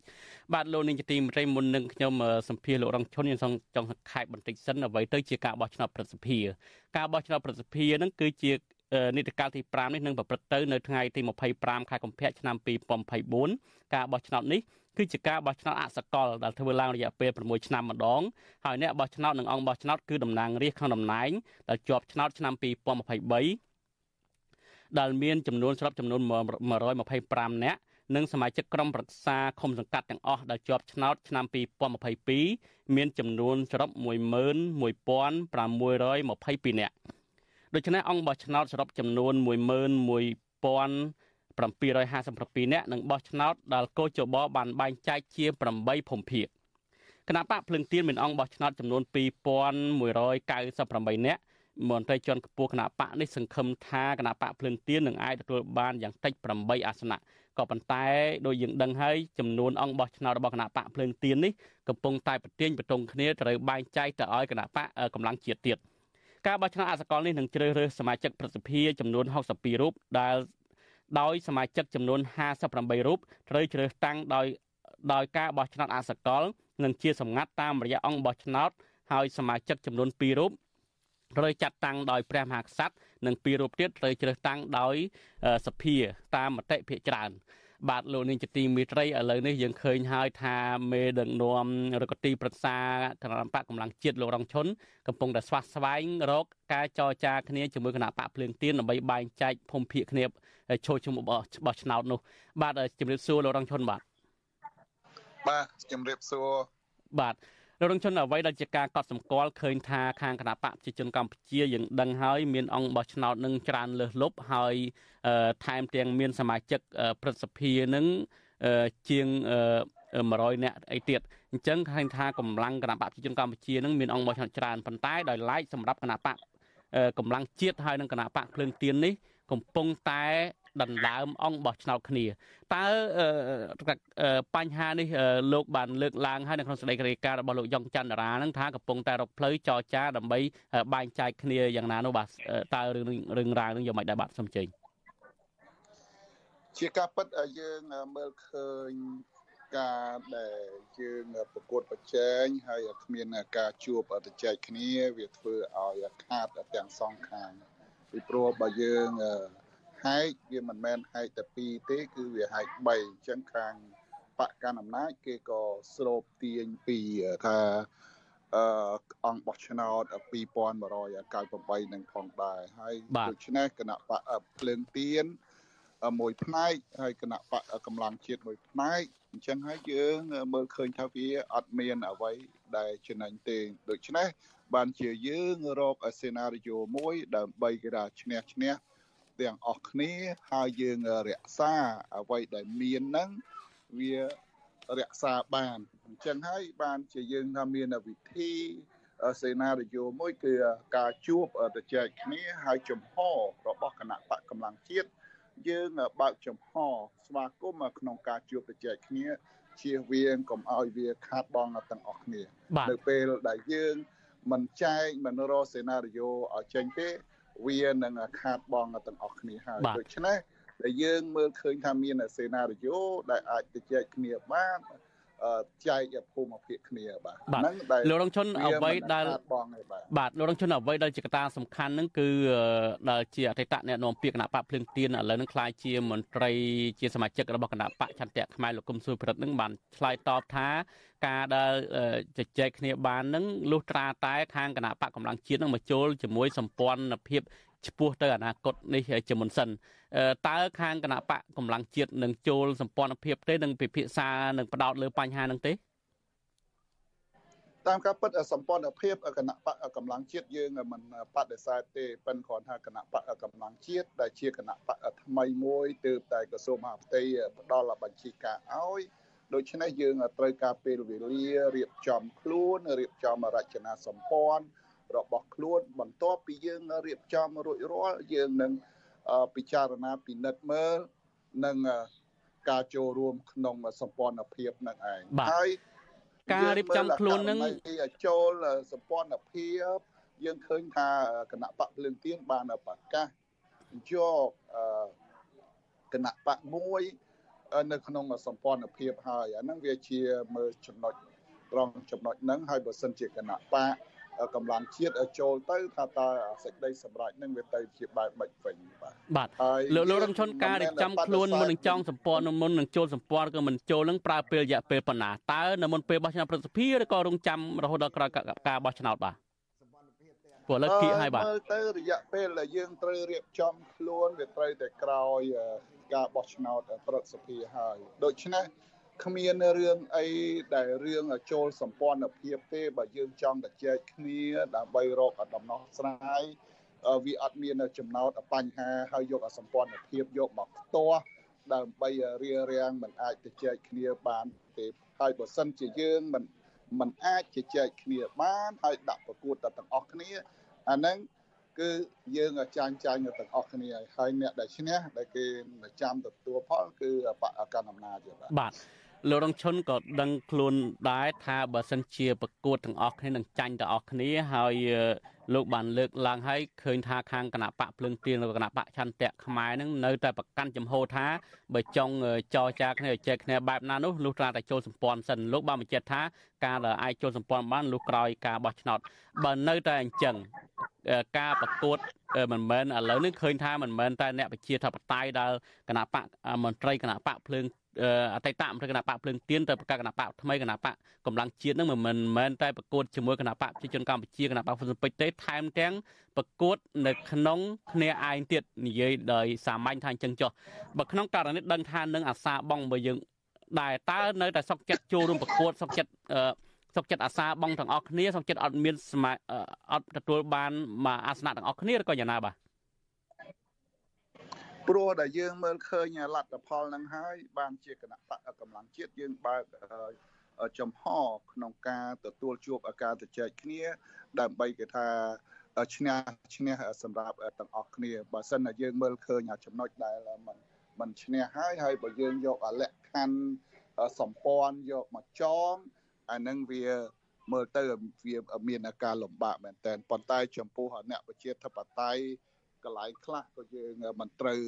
បាទលោកនាងជាទីមេត្រីមុននឹងខ្ញុំសម្ភាសលោករងឈុនខ្ញុំចង់ខេបបន្តិចសិនអ្វីទៅជាការបោះឆ្នោតប្រសិទ្ធិការបោះឆ្នោតប្រសិទ្ធិហ្នឹងគឺជានីតិកាលទី5នេះនឹងប្រព្រឹត្តទៅនៅថ្ងៃទី25ខែកុម្ភៈឆ្នាំ2024ការបោះឆ្នោតនេះគឺជាការបោះឆ្នោតអសកលដែលធ្វើឡើងរយៈពេល6ឆ្នាំម្ដងហើយអ្នកបោះឆ្នោតនិងអង្គបោះឆ្នោតគឺតំណាងរាស្ត្រក្នុងតំណែងដែលជាប់ឆ្នោតឆ្នាំ2023 ដែលមានចំនួនស្របចំនួន125នាក់និងសមាជិកក្រុមប្រឹក្សាឃុំសង្កាត់ទាំងអស់ដែលជាប់ឆ្នោតឆ្នាំ2022មានចំនួនសរុប11622នាក់ដូច្នេះអង្គបោះឆ្នោតសរុបចំនួន11757នាក់និងបោះឆ្នោតដែលកោជបបានបែងចែកជា8ភូមិភាគគណៈបកភ្លឹងទៀនមានអង្គបោះឆ្នោតចំនួន2198នាក់ មន្ត្រីជាន់ខ្ពស់គណៈបកនេះសង្ឃឹមថាគណៈបកភ្លឹងទៀននឹងអាចទទួលបានយ៉ាងតិច8អាសនៈក៏ប៉ុន្តែដោយយើងដឹងហើយចំនួនអង្គបោះឆ្នោតរបស់គណៈបកភ្លើងទៀននេះកំពុងតែប្រទៀងបតុងគ្នាត្រូវបែងចែកទៅឲ្យគណៈបកកម្លាំងជាតិទៀតការបោះឆ្នោតអសកលនេះនឹងជ្រើសរើសសមាជិកប្រសិទ្ធិចំនួន62រូបដែលដោយសមាជិកចំនួន58រូបត្រូវជ្រើសតាំងដោយដោយការបោះឆ្នោតអសកល និងជាសម្ងាត់តាមរយៈអង្គបោះឆ្នោតហើយសមាជិកចំនួន2រូប ត្រូវចាត់តាំងដោយព្រះមហាក្សត្រនិងពីររូបទៀតត្រូវជ្រើសតាំងដោយសភាតាមមតិភាគច្រើនបាទលោកនាងជាទីមេត្រីឥឡូវនេះយើងឃើញហើយថាមេដឹកនាំរកទីប្រឹក្សាគណៈបកកម្លាំងជាតិលោករងឈុនកំពុងតែស្វាស្វែងរកការចរចាគ្នាជាមួយគណៈបកភ្លើងទៀនដើម្បីបែងចែកភូមិភាគគ្នាចូលជុំបោះឆ្នោតនោះ បាទជំរាបសួរលោករងឈុនបាទបាទជំរាបសួរបាទ លោករងជនអ្វីដែលជាការកត់សម្គាល់ឃើញថាខាងគណៈបកប្រជាជនកម្ពុជាយើងដឹងហើយមានអង្គបោះឆ្នោតនឹងច្រើនលើសលប់ហើយថែមទាំងមានសមាជិកព្រឹទ្ធសភានឹងជាង100នាក់អីទៀតអញ្ចឹងឃើញថាកម្លាំងគណៈបកប្រជាជនកម្ពុជានឹងមានអង្គបោះឆ្នោតច្រើនប៉ុន្តែដោយឡែកសម្រាប់គណៈបកកម្លាំងជាតិហើយនិងគណៈបកភ្លើងទៀននេះ កំពុងតែដណ្ដើមអង្គបោះឆ្នោតគ្នាតើបញ្ហានេះលោកបានលើកឡើងហើយនៅក្នុងសេចក្តីរាយការណ៍របស់លោកយ៉ងច័ន្ទរានឹងថាកំពុងតែរកផ្លូវចរចាដើម្បីបែងចែកគ្នាយ៉ាងណានោះបាទតើរឿងរឿងរ៉ាវនឹងយ៉ាងម៉េចដែរបាទសូមជើញជាការពិតយើងមើលឃើញការដែលយើងប្រកួតប្រជែងហើយគ្មានការជួបទៅចែកគ្នាវាធ្វើឲ្យខាតទាំងសងខាង ពីព្រោះបើយើងហែកវាមិនមែនហែកតែ2ទេ គឺវាហែក3អញ្ចឹងខាងបកកណ្ដាលអំណាចគេក៏ស្រូបទាញពីថាអឺអង្គបោះឆ្នោត2198នឹងផងដែរហើយដូច្នេះគណៈបកភ្លើងទៀនមួយផ្នែកហើយគណៈបកកម្លាំងជាតិមួយផ្នែកអញ្ចឹងហើយយើងមើលឃើញថាវាអត់មានអ្វីដែលចំណេញទេដូច្នេះ បានជាយើងរកសេណារីយ៉ូមួយដើម្បីគេថាឈ្នះឈ្នះទាំងអស់គ្នាហើយយើងរក្សាអ្វីដែលមានហ្នឹងវារក្សាបានអញ្ចឹងហើយបានជាយើងថាមានវិធីសេណារីយ៉ូមួយគឺការជួបទៅចែកគ្នាហើយចំហរបស់គណៈបកកម្លាំងជាតិយើងបើកចំហស្វាគមន៍ក្នុងការជួបទៅចែកគ្នាជៀសវាងកុំឲ្យវាខាតបង់ទាំងអស់គ្នា នៅពេលដែលយើង មិនចែកមិនរកសេណារីយ៉ូឲ្យចេញទេ វានឹងខាតបង់ទាំងអស់គ្នាហើយដូច្នេះដែលយើងមើលឃើញថាមានសេណារីយ៉ូដែលអាចទៅចែកគ្នាបាន ចែកភូមិភាគគ្នាបាទហ្នឹងដែលលោករងជនអ្វីដែលបាទលោករងជនអ្វីដែលជាកត្តាសំខាន់ហ្នឹងគឺដែលជាអតីតអ្នកនាំពាក្យគណៈបកភ្លើងទៀនឥឡូវហ្នឹងខ្លាយជាមន្ត្រីជាសមាជិករបស់គណៈបកឆន្ទៈខ្មែរលោកគុំសួយប្រិតហ្នឹងបានឆ្លើយតបថាការដែលជជែកគ្នាបាននឹងលុះត្រាតែខាងគណៈបកកម្លាំងជាតិនឹងមកចូលជាមួយសម្ព័ន្ធភាព ឆ្ពោះទៅអនាគតនេះជាមុនសិនតើខាងគណៈបកកម្លាំងជាតិនឹងចូលសម្ព័ន្ធភាពទេនឹងពិភាក្សានឹងបដោតលើបញ្ហានឹងទេតាមការពិតសម្ព័ន្ធភាពគណៈបកកម្លាំងជាតិយើងមិនបដិសេធទេប៉ិនគ្រាន់ថាគណៈបកកម្លាំងជាតិដែលជាគណៈបកថ្មីមួយទើបតែក្រសួងមហាផ្ទៃផ្ដល់បញ្ជីការឲ្យដូច្នេះយើងត្រូវការពេលវេលារៀបចំខ្លួនរៀបចំរចនាសម្ព័ន្ធ របស់ខ្លួនបន្ទាប់ពីយើងរៀបចំរួចរាល់យើងនឹងពិចារណាពិនិត្យមើលនិងការចូលរួមក្នុងសម្ព័ន្ធភាពនឹងឯងហើយការរៀបចំខ្លួននឹងចូលសម្ព័ន្ធភាពយើងឃើញថាគណៈបកភ្លើងទៀនបានប្រកាសយកគណៈបកមួយនៅក្នុងសម្ព័ន្ធភាពហើយអាហ្នឹងវាជាមើលចំណុចត្រង់ចំណុចហ្នឹងហើយបើសិនជាគណៈបក កម្លាំងជាតិចូលទៅថាតើសេចក្តីសម្រេចនឹងវាទៅជាបែបម៉េចវិញបាទបាទលោកលោករងឈុនការរៀបចំខ្លួនមុននឹងចង់សម្ព័ន្ធមុននឹងចូលសម្ព័ន្ធក៏មិនចូលនឹងប្រើពេលរយៈពេលប៉ុណ្ណាតើនៅមុនពេលបោះឆ្នោតប្រសិទ្ធភាពឬក៏រងចាំរហូតដល់ក្រោយការបោះឆ្នោតបាទព្រោះឥឡូវគៀកហើយបាទមើលទៅរយៈពេលដែលយើងត្រូវរៀបចំខ្លួនវាត្រូវតែក្រោយការបោះឆ្នោតប្រសិទ្ធភាពហើយដូច្នេះ គ្មានរឿងអីដែលរឿងចូលសម្ព័ន្ធភាពទេបើយើងចង់តែចែកគ្នាដើម្បីរកដំណោះស្រាយវាអត់មានចំណោទបញ្ហាហើយយកសម្ព័ន្ធភាពយកមកផ្ទាស់ដើម្បីរៀបរៀងមិនអាចទៅចែកគ្នាបានទេហើយបើសិនជាយើងមិនមិនអាចជជែកគ្នាបានហើយដាក់ប្រកួតទាំងអស់គ្នាអាហ្នឹងគឺយើងចាញ់ចាញ់ទាំងអស់គ្នាហើយអ្នកដែលឈ្នះដែលគេចាំទទួលផលគឺបកកណ្ដាលអំណាចបាទ លោករងឈុនក៏ដឹងខ្លួនដែរថាបើសិនជាប្រកួតទាំងអស់គ្នានឹងចាញ់ទាំងអស់គ្នាហើយលោកបានលើកឡើងហើយឃើញថាខាងគណៈបកភ្លឹងទៀនឬគណៈបកឆន្ទៈខ្មែរនឹងនៅតែប្រកាន់ចំហថាបើចង់ចរចាគ្នាចែកគ្នាបែបណានោះលុះត្រាតែចូលសម្ព័ន្ធសិនលោកបានបញ្ជាក់ថាការដែលអាចចូលសម្ព័ន្ធបានលុះក្រោយការបោះឆ្នោតបើនៅតែអញ្ចឹងការប្រកួតមិនមែនឥឡូវនេះឃើញថាមិនមែនតែអ្នកប្រជាធិបតេយ្យដែលគណៈបកមន្ត្រីគណៈបកភ្លើង អតីតមន្ត្រីគណៈបកភ្លើងទៀនទៅប្រកាសគណៈបកថ្មីគណៈបកកម្លាំងជាតិនឹងមិនមែនតែប្រកួតជាមួយគណៈបកប្រជាជនកម្ពុជាគណៈបកហ៊ុនស៊ុនពេជ្រទេថែមទាំងប្រកួតនៅក្នុងគ្នាឯងទៀតនិយាយដោយសាមញ្ញថាអញ្ចឹងចុះបើក្នុងករណីដឹងថានឹងអាសាបងបើយើងដែលតើនៅតែសុកចិត្តចូលរួមប្រកួតសុកចិត្តសុកចិត្តអាសាបងទាំងអស់គ្នាសុកចិត្តអត់មានអត់ទទួលបានមកអាសនៈទាំងអស់គ្នាឬក៏យ៉ាងណាបាទ ព្រោះដែលយើងមើលឃើញលទ្ធផលនឹងហើយបានជាគណៈបកកម្លាំងជាតិយើងបើកចំហក្នុងការទទួលជួបអាការទៅចែកគ្នាដើម្បីគេថាឈ្នះឈ្នះសម្រាប់ទាំងអស់គ្នាបើសិនតែយើងមើលឃើញចំណុចដែលมันมันឈ្នះហើយហើយបើយើងយកអលក្ខខណ្ឌសម្ព័ន្ធយកមកចងអានឹងវាមើលទៅវាមានការលំបាកមែនតើប៉ុន្តែចំពោះអ្នកប្រជាធិបតេយ្យ កន្លែងខ្លះក៏យើងមិនត្រូវ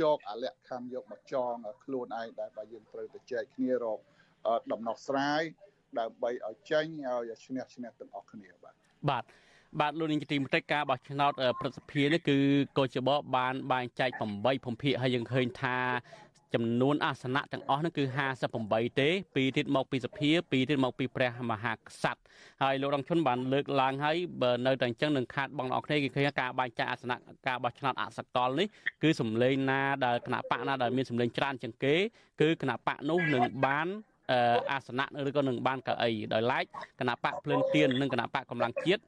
យកអលក្ខខណ្ឌយកមកចងខ្លួនឯងដែលបើយើងត្រូវទៅចែកគ្នារកដំណោះស្រាយដើម្បីឲ្យចេញឲ្យឈ្នះឈ្នះទាំងអស់គ្នាបាទបាទបាទលោកនាងជាទីមេត្រីការបោះឆ្នោតប្រសិទ្ធភាពនេះគឺកោជបបានបែងចែក8ភូមិភាគហើយយើងឃើញថា ចំនួនអាសនៈទាំងអស់នោះគឺ58ទេពីរទៀតមកពីសភាពីរទៀតមកពីព្រះមហាក្សត្រហើយលោករងឈុនបានលើកឡើងហើយបើនៅតែអញ្ចឹងនឹងខាតបងអរគ្នាគេឃើញការបែងចែកអាសនៈការបោះឆ្នោតអសកលនេះគឺសម្លេងណាដែលគណៈបកណាដែលមានសម្លេងច្រើនជាងគេគឺគណៈបកនោះនឹងបាន អាសនៈឬក៏នឹងបានកៅអីដោយឡែកគណៈបកភ្លើងទៀននិងគណៈបកកម្លាំងជាតិ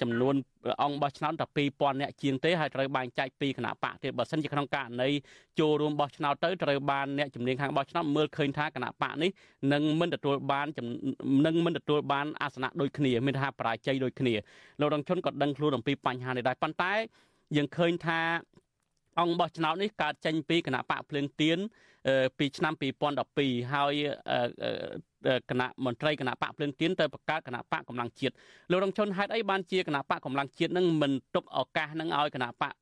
ចំនួនអង្គបោះឆ្នោតតែ2000អ្នកជាងទេហើយត្រូវបែងចែកពីគណៈបកទៀតបើសិនជាក្នុងករណីចូលរួមបោះឆ្នោតទៅត្រូវបានអ្នកជំនាញខាងបោះឆ្នោតមើលឃើញថាគណៈបកនេះនឹងមិនទទួលបាននឹងមិនទទួលបានអាសនៈដូចគ្នាមានថាបរាជ័យដូចគ្នាលោករងជនក៏ដឹងខ្លួនអំពីបញ្ហានេះដែរប៉ុន្តែយើងឃើញថាអង្គបោះឆ្នោតនេះកើតចេញពីគណៈបកភ្លើងទៀន ពីឆ្នាំ2012ហើយគណៈមន្ត្រីគណៈបកភ្លើងទៀនទៅបង្កើតគណៈបកកម្លាំងជាតិលោករងជនហេតុអីបានជាគណៈបកកម្លាំងជាតិនឹងមិនទុកឱកាសនឹងឲ្យគណៈបក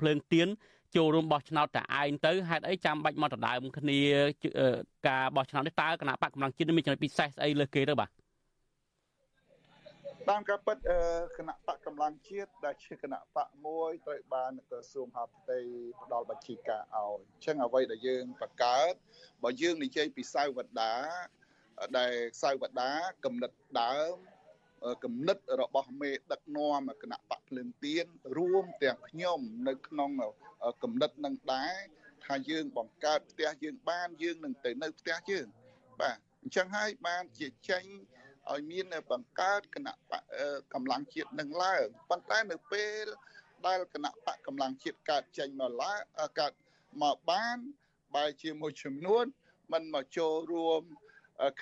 ភ្លើងទៀនចូលរួមបោះឆ្នោតតែឯងទៅហេតុអីចាំបាច់មកដដើមគ្នាការបោះឆ្នោតនេះតើគណៈបកកម្លាំងជាតិមានចំណុចពិសេសស្អីលើគេទៅបាទ តាមការពិតគណៈបកកម្លាំងជាតិដែលជាគណៈបកមួយត្រូវបានក្រសួងហាផ្ទៃផ្ដល់បញ្ជីការឲ្យអញ្ចឹងអ្វីដែលយើងបង្កើតបើយើងនិយាយពីសាវតាដែលសាវតាកំណត់ដើមគំនិតរបស់មេដឹកនាំគណៈបកភ្លើងទៀនរួមទាំងខ្ញុំនៅក្នុងគំនិតនឹងដែរថាយើងបង្កើតផ្ទះយើងបានយើងនឹងទៅនៅផ្ទះយើងបាទអញ្ចឹងហើយបានជាចេញ ឲ្យមានបង្កើតគណៈបកកម្លាំងជាតិនឹងឡើងប៉ុន្តែនៅពេលដែលគណៈបកកម្លាំងជាតិកើតចេញមកឡើងកើតមកបានបែរជាមួយចំនួនมันមកចូលរួម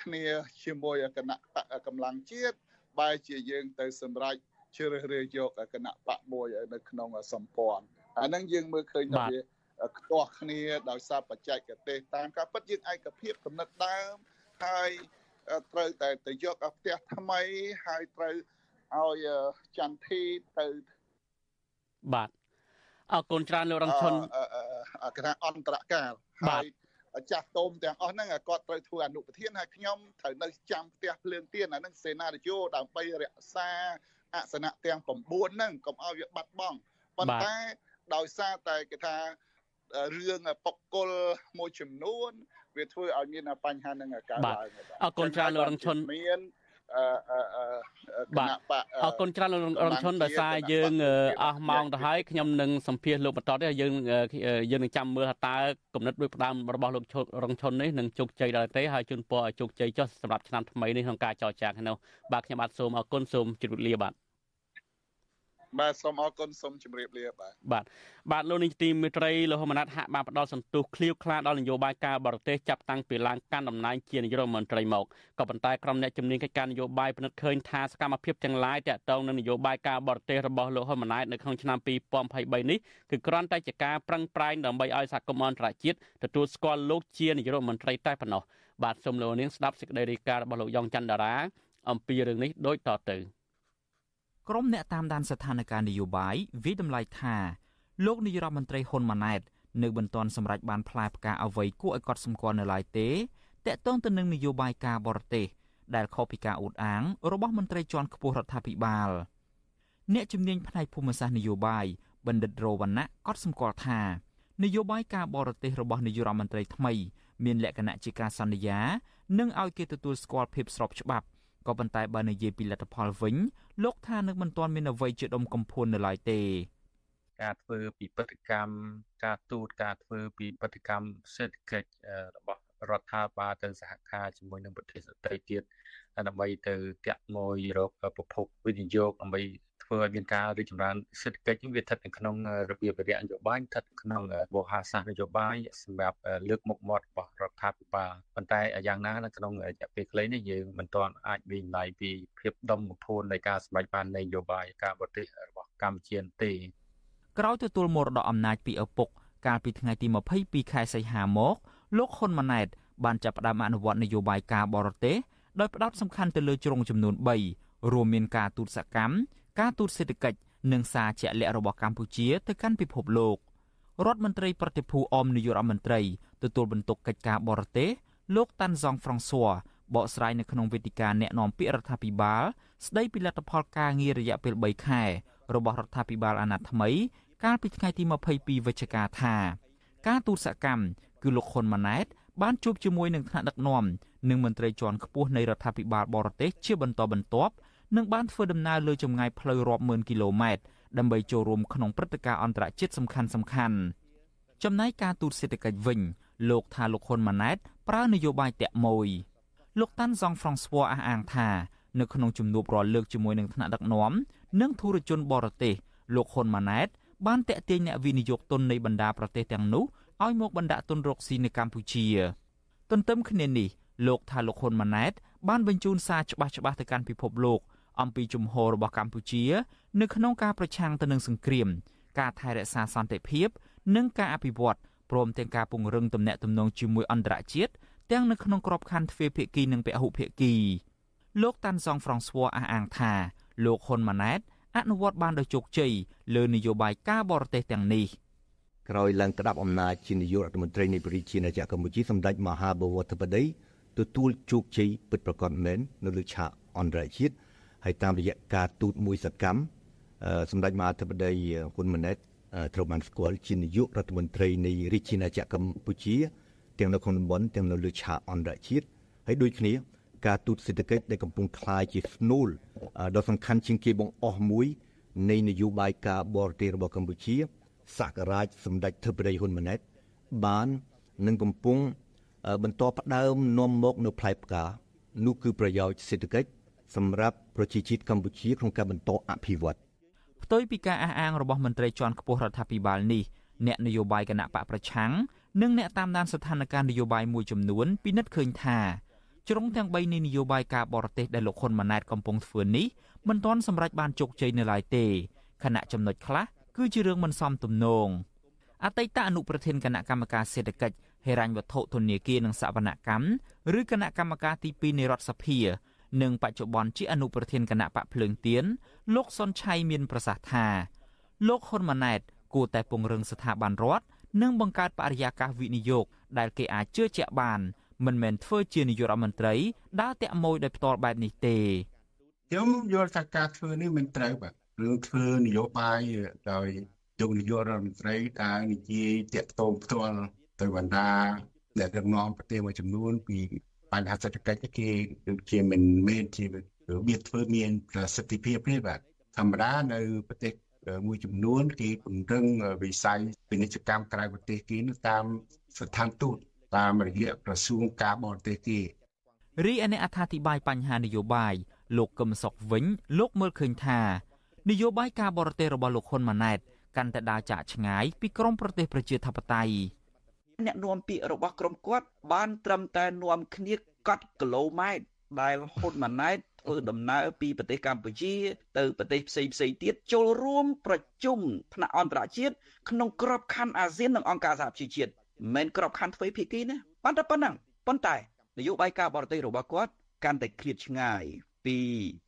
គ្នាជាមួយគណៈបកកម្លាំងជាតិបែរជាយើងទៅសម្រេចជ្រើសរើសយកគណៈបកមួយនៅក្នុងសម្ព័ន្ធអាហ្នឹងយើងមើលឃើញថាវាខ្ទាស់គ្នាដោយសារបច្ចេកទេសតាមការពិតយើងឯកភាពកំណត់ដើមហើយ ត្រូវតែទៅយកផ្ទះថ្មីហើយត្រូវឲ្យចន្ទធីទៅបាទអរគុណច្រើនលោករងឈុនគណៈអន្តរកាលហើយចាស់តោមទាំងអស់ហ្នឹងគាត់ត្រូវធ្វើអនុប្រធានហើយខ្ញុំត្រូវនៅចាំផ្ទះភ្លើងទៀនអាហ្នឹងសេនាធិយោដើម្បីរក្សាអសនៈទាំង9ហ្នឹងកុំឲ្យវាបាត់បង់ប៉ុន្តែដោយសារតែគេថារឿងបុគ្គលមួយចំនួន វាធ្វើឲ្យមានបញ្ហានឹងកើតឡើងអរគុណច្រើនលោករងឈុនមានអឺបាទអរគុណច្រើនលោករងឈុនដោយសារយើងអស់ម៉ោងទៅហើយខ្ញុំនឹងសម្ភាសលោកបន្តទៀតយើងយើងនឹងចាំមើលថាតើគំនិតដូចផ្ដើមរបស់លោករងឈុននេះនឹងជោគជ័យដល់ទេហើយជូនពរឲ្យជោគជ័យចុះសម្រាប់ឆ្នាំថ្មីនេះក្នុងការចរចាគ្នានោះបាទខ្ញុំបាទសូមអរគុណសូមជម្រាបលាបាទ បាទសូមអរគុណសូមជម្រាបលាបាទបាទបាទលោកនាយកទីមេត្រីលោកហ៊ុនម៉ាណែតហាក់បានផ្ដល់សន្ទុះឃ្លាវខ្លាដល់នយោបាយការបរទេសចាប់តាំងពីឡើងកាន់តំណែងជានាយករដ្ឋមន្ត្រីមកក៏ប៉ុន្តែក្រុមអ្នកជំនាញកិច្ចការនយោបាយពិនិត្យឃើញថាសកម្មភាពទាំងឡាយតាក់ទងនឹងនយោបាយការបរទេសរបស់លោកហ៊ុនម៉ាណែតនៅក្នុងឆ្នាំ2023នេះគឺគ្រាន់តែជាការប្រឹងប្រែងដើម្បីឲ្យសហគមន៍អន្តរជាតិទទួលស្គាល់លោកជានាយករដ្ឋមន្ត្រីតែប៉ុណ្ណោះបាទសូមលោកនាងស្ដាប់សេចក្តីរាយការណ៍របស់លោកយ៉ងច័ន្ទតារាអំពីរឿងនេះដូចតទៅ។ ក្រុមអ្នកតាមដានស្ថានភាពនយោបាយវិតម្លៃថាលោកនាយរដ្ឋមន្ត្រីហ៊ុនម៉ាណែតនៅមិនទាន់សម្រេចបានផ្លែផ្កាអ្វីគួរឲ្យកត់សម្គាល់នៅឡើយទេតកតងទៅនឹងនយោបាយការបរទេសដែលខុសពីការអួតអាងរបស់មន្ត្រីជាន់ខ្ពស់រដ្ឋាភិបាលអ្នកជំនាញផ្នែកភូមិសាស្ត្រនយោបាយបណ្ឌិតរវណ្ណៈកត់សម្គាល់ថានយោបាយការបរទេសរបស់នាយរដ្ឋមន្ត្រីថ្មី មានលក្ខណៈជាការសន្យា និងឲ្យគេទទួលស្គាល់ភាពស្របច្បាប់ ក៏ប៉ុន្តែបើនិយាយពីលទ្ធផលវិញលោកថានឹងមិនទាន់មានអ្វីជាដុំកំភួននៅឡើយទេការធ្វើពីបដកម្មការទូតការធ្វើពីបដកម្មសេដ្ឋកិច្ចរបស់រដ្ឋាភិបាលទៅសហការជាមួយនឹងប្រទេសដទៃទៀតដើម្បីទៅតាក់មួយរកប្រភពវិនិយោគដើម្បី ធ្វើឲ្យមានការរីកចម្រើនសេដ្ឋកិច្ចវាស្ថិតនៅក្នុងរបៀបវិរៈនយោបាយស្ថិតក្នុងវោហារសាស្ត្រនយោបាយសម្រាប់លើកមុខមាត់របស់រដ្ឋាភិបាលប៉ុន្តែយ៉ាងណានៅក្នុងរយៈពេលខ្លីនេះយើងមិនទាន់អាចវិនិច្ឆ័យពីភាពដុំកំភួននៃការសម្រេចបាននៃនយោបាយការបរទេសរបស់កម្ពុជាទេក្រោយទទួលមរតកអំណាចពីឪពុកកាលពីថ្ងៃទី22ខែសីហាមកលោកហ៊ុនម៉ាណែតបានចាប់ផ្ដើមអនុវត្តនយោបាយការបរទេសដោយផ្ដោតសំខាន់ទៅលើជ្រុងចំនួន3រួមមានការទូតសកម្ម ការទូតសេដ្ឋកិច្ចនិងសារជាក់លាក់របស់កម្ពុជាទៅកាន់ពិភពលោករដ្ឋមន្ត្រីប្រតិភូអមនាយករដ្ឋមន្ត្រីទទួលបន្ទុកកិច្ចការបរទេសលោកតាន់សងហ្វ្រង់ស៊័របកស្រាយនៅក្នុងវេទិកាអ្នកណែនាំពាក្យរដ្ឋាភិបាល ស្ដីពីលទ្ធផលការងាររយៈពេល3ខែរបស់រដ្ឋាភិបាលអាណត្តិថ្មី កាលពីថ្ងៃទី22វិច្ឆិកាថាការទូតសកម្មគឺលោកហ៊ុនម៉ាណែត បានជួបជាមួយនឹងថ្នាក់ដឹកនាំនិងមន្ត្រីជាន់ខ្ពស់នៃរដ្ឋាភិបាលបរទេសជាបន្តបន្ទាប់ និងបានធ្វើដំណើរលើចម្ងាយផ្លូវរាប់ម៉ឺនគីឡូម៉ែត្រដើម្បីចូលរួមក្នុងព្រឹត្តិការណ៍អន្តរជាតិសំខាន់សំខាន់ចំណែកការទូតសេដ្ឋកិច្ចវិញលោកថាលោកហ៊ុនម៉ាណែតប្រើនយោបាយតាក់មួយលោកតាន់សងហ្វ្រង់ស្វ័រអះអាងថានៅក្នុងជំនួបរាល់លើកជាមួយនឹងថ្នាក់ដឹកនាំនិងធុរជនបរទេសលោកហ៊ុនម៉ាណែតបានតាក់ទាញអ្នកវិនិយោគទុននៃបណ្ដាប្រទេសទាំងនោះឲ្យមកបណ្ដាក់ទុនរកស៊ីនៅកម្ពុជា ទន្ទឹមគ្នានេះលោកថាលោកហ៊ុនម៉ាណែតបានបញ្ជូនសារច្បាស់ច្បាស់ទៅកាន់ពិភពលោក អំពីជំហររបស់កម្ពុជា នៅក្នុងការប្រឆាំងទៅនឹងសង្គ្រាម ការថែរក្សាសន្តិភាព និងការអភិវឌ្ឍព្រមទាំងការពង្រឹងទំនាក់ទំនងជាមួយអន្តរជាតិទាំងនៅក្នុងក្របខ័ណ្ឌទ្វេភាគីនិងពហុភាគីលោកតាន់សងហ្វ្រង់ស្វ័រអះអាងថាលោកហ៊ុនម៉ាណែតអនុវត្តបានដោយជោគជ័យលើនយោបាយការបរទេសទាំងនេះក្រោយឡើងក្តាប់អំណាចជានាយករដ្ឋមន្ត្រីនៃប្រជាណាចក្រកម្ពុជាសម្ដេចមហាបវរធិបតីទទួលជោគជ័យពិតប្រាកដមែននៅលើឆាកអន្តរជាតិ ហើយតាមរយៈការទូតមួយសកម្មសម្ដេចមហាធិបតីហ៊ុនម៉ាណែតត្រូវបានស្គាល់ជានាយករដ្ឋមន្ត្រីនៃរាជាណាចក្រកម្ពុជាទាំងនៅក្នុងតំបន់ទាំងនៅលើឆាកអន្តរជាតិហើយដូចគ្នាការទូតសេដ្ឋកិច្ចដែលកំពុងคลายជាស្នូលដ៏សំខាន់ជាងគេបង្អស់មួយនៃនយោបាយការបរទេសរបស់កម្ពុជាសករាជសម្ដេចធិបតីហ៊ុនម៉ាណែតបាននឹងកំពុងបន្តផ្ដើមនាំមកនៅផ្លែផ្កានោះគឺប្រយោជន៍សេដ្ឋកិច្ច សម្រាប់ប្រជាជាតិកម្ពុជាក្នុងការបន្តអភិវឌ្ឍផ្ទុយពីការអះអាងរបស់មន្ត្រីជាន់ខ្ពស់រដ្ឋាភិបាលនេះអ្នកនយោបាយគណៈបកប្រឆាំងនិងអ្នកតាមដានស្ថានភាពនយោបាយមួយចំនួនពិនិត្យឃើញថាជ្រុងទាំង3នៃនយោបាយការបរទេសដែលលោកហ៊ុនម៉ាណែតកំពុងធ្វើនេះមិនទាន់សម្រេចបានជោគជ័យនៅឡើយទេខណៈចំណុចខ្លះគឺជារឿងមិនសមទំនងអតីតអនុប្រធានគណៈកម្មការសេដ្ឋកិច្ចហិរញ្ញវត្ថុធនាគារនិងសវនកម្មឬគណៈកម្មការទី2នៃរដ្ឋសភា និងបច្ចុប្បន្នជាអនុប្រធានគណៈបកភ្លើងទៀនលោកសុនឆៃមានប្រសាសន៍ថាលោកហ៊ុនម៉ាណែតគួរតែពង្រឹងស្ថាប័នរដ្ឋនិងបង្កើតបរិយាកាសវិនិយោគដែលគេអាចជឿជាក់បានមិនមែនធ្វើជានាយករដ្ឋមន្ត្រីដើរតាក់ម៉ួយដោយផ្ទាល់បែបនេះទេខ្ញុំយល់ថាការធ្វើនេះមិនត្រូវបាទរឿងធ្វើនយោបាយដោយយកនាយករដ្ឋមន្ត្រីដែលនិយាយតាក់ទងផ្ទាល់ទៅបណ្ដាអ្នកដឹកនាំប្រទេសមួយចំនួនពី បញ្ហាសេដ្ឋកិច្ចគេដូចជាមិនមែនជារបៀបធ្វើមានប្រសិទ្ធភាពទេបាទធម្មតានៅប្រទេសមួយចំនួនគេពង្រឹងវិស័យពាណិជ្ជកម្មក្រៅប្រទេសគេតាមស្ថានទូតតាមរយៈក្រសួងការបរទេសគេរីឯអ្នកអត្ថាធិប្បាយបញ្ហានយោបាយលោកកឹមសុខវិញលោកមើលឃើញថានយោបាយការបរទេសរបស់លោកហ៊ុនម៉ាណែតកាន់តែដើរចាកឆ្ងាយពីក្រមប្រទេសប្រជាធិបតេយ្យ អ្នកនាំពាក្យរបស់ក្រុមគាត់បានត្រឹមតែនាំគ្នាកត់គីឡូម៉ែត្រដែលហ៊ុនម៉ាណែតធ្វើដំណើរពីប្រទេសកម្ពុជា ទៅប្រទេសផ្សេងផ្សេងទៀតចូលរួមប្រជុំថ្នាក់អន្តរជាតិក្នុងក្របខ័ណ្ឌអាស៊ាននិងអង្គការសហប្រជាជាតិមិនមែនក្របខ័ណ្ឌទ្វេភាគីណាប៉ុន្តែប៉ុណ្ណឹងប៉ុន្តែនយោបាយការបរទេសរបស់គាត់កាន់តែឃ្លាតឆ្ងាយពី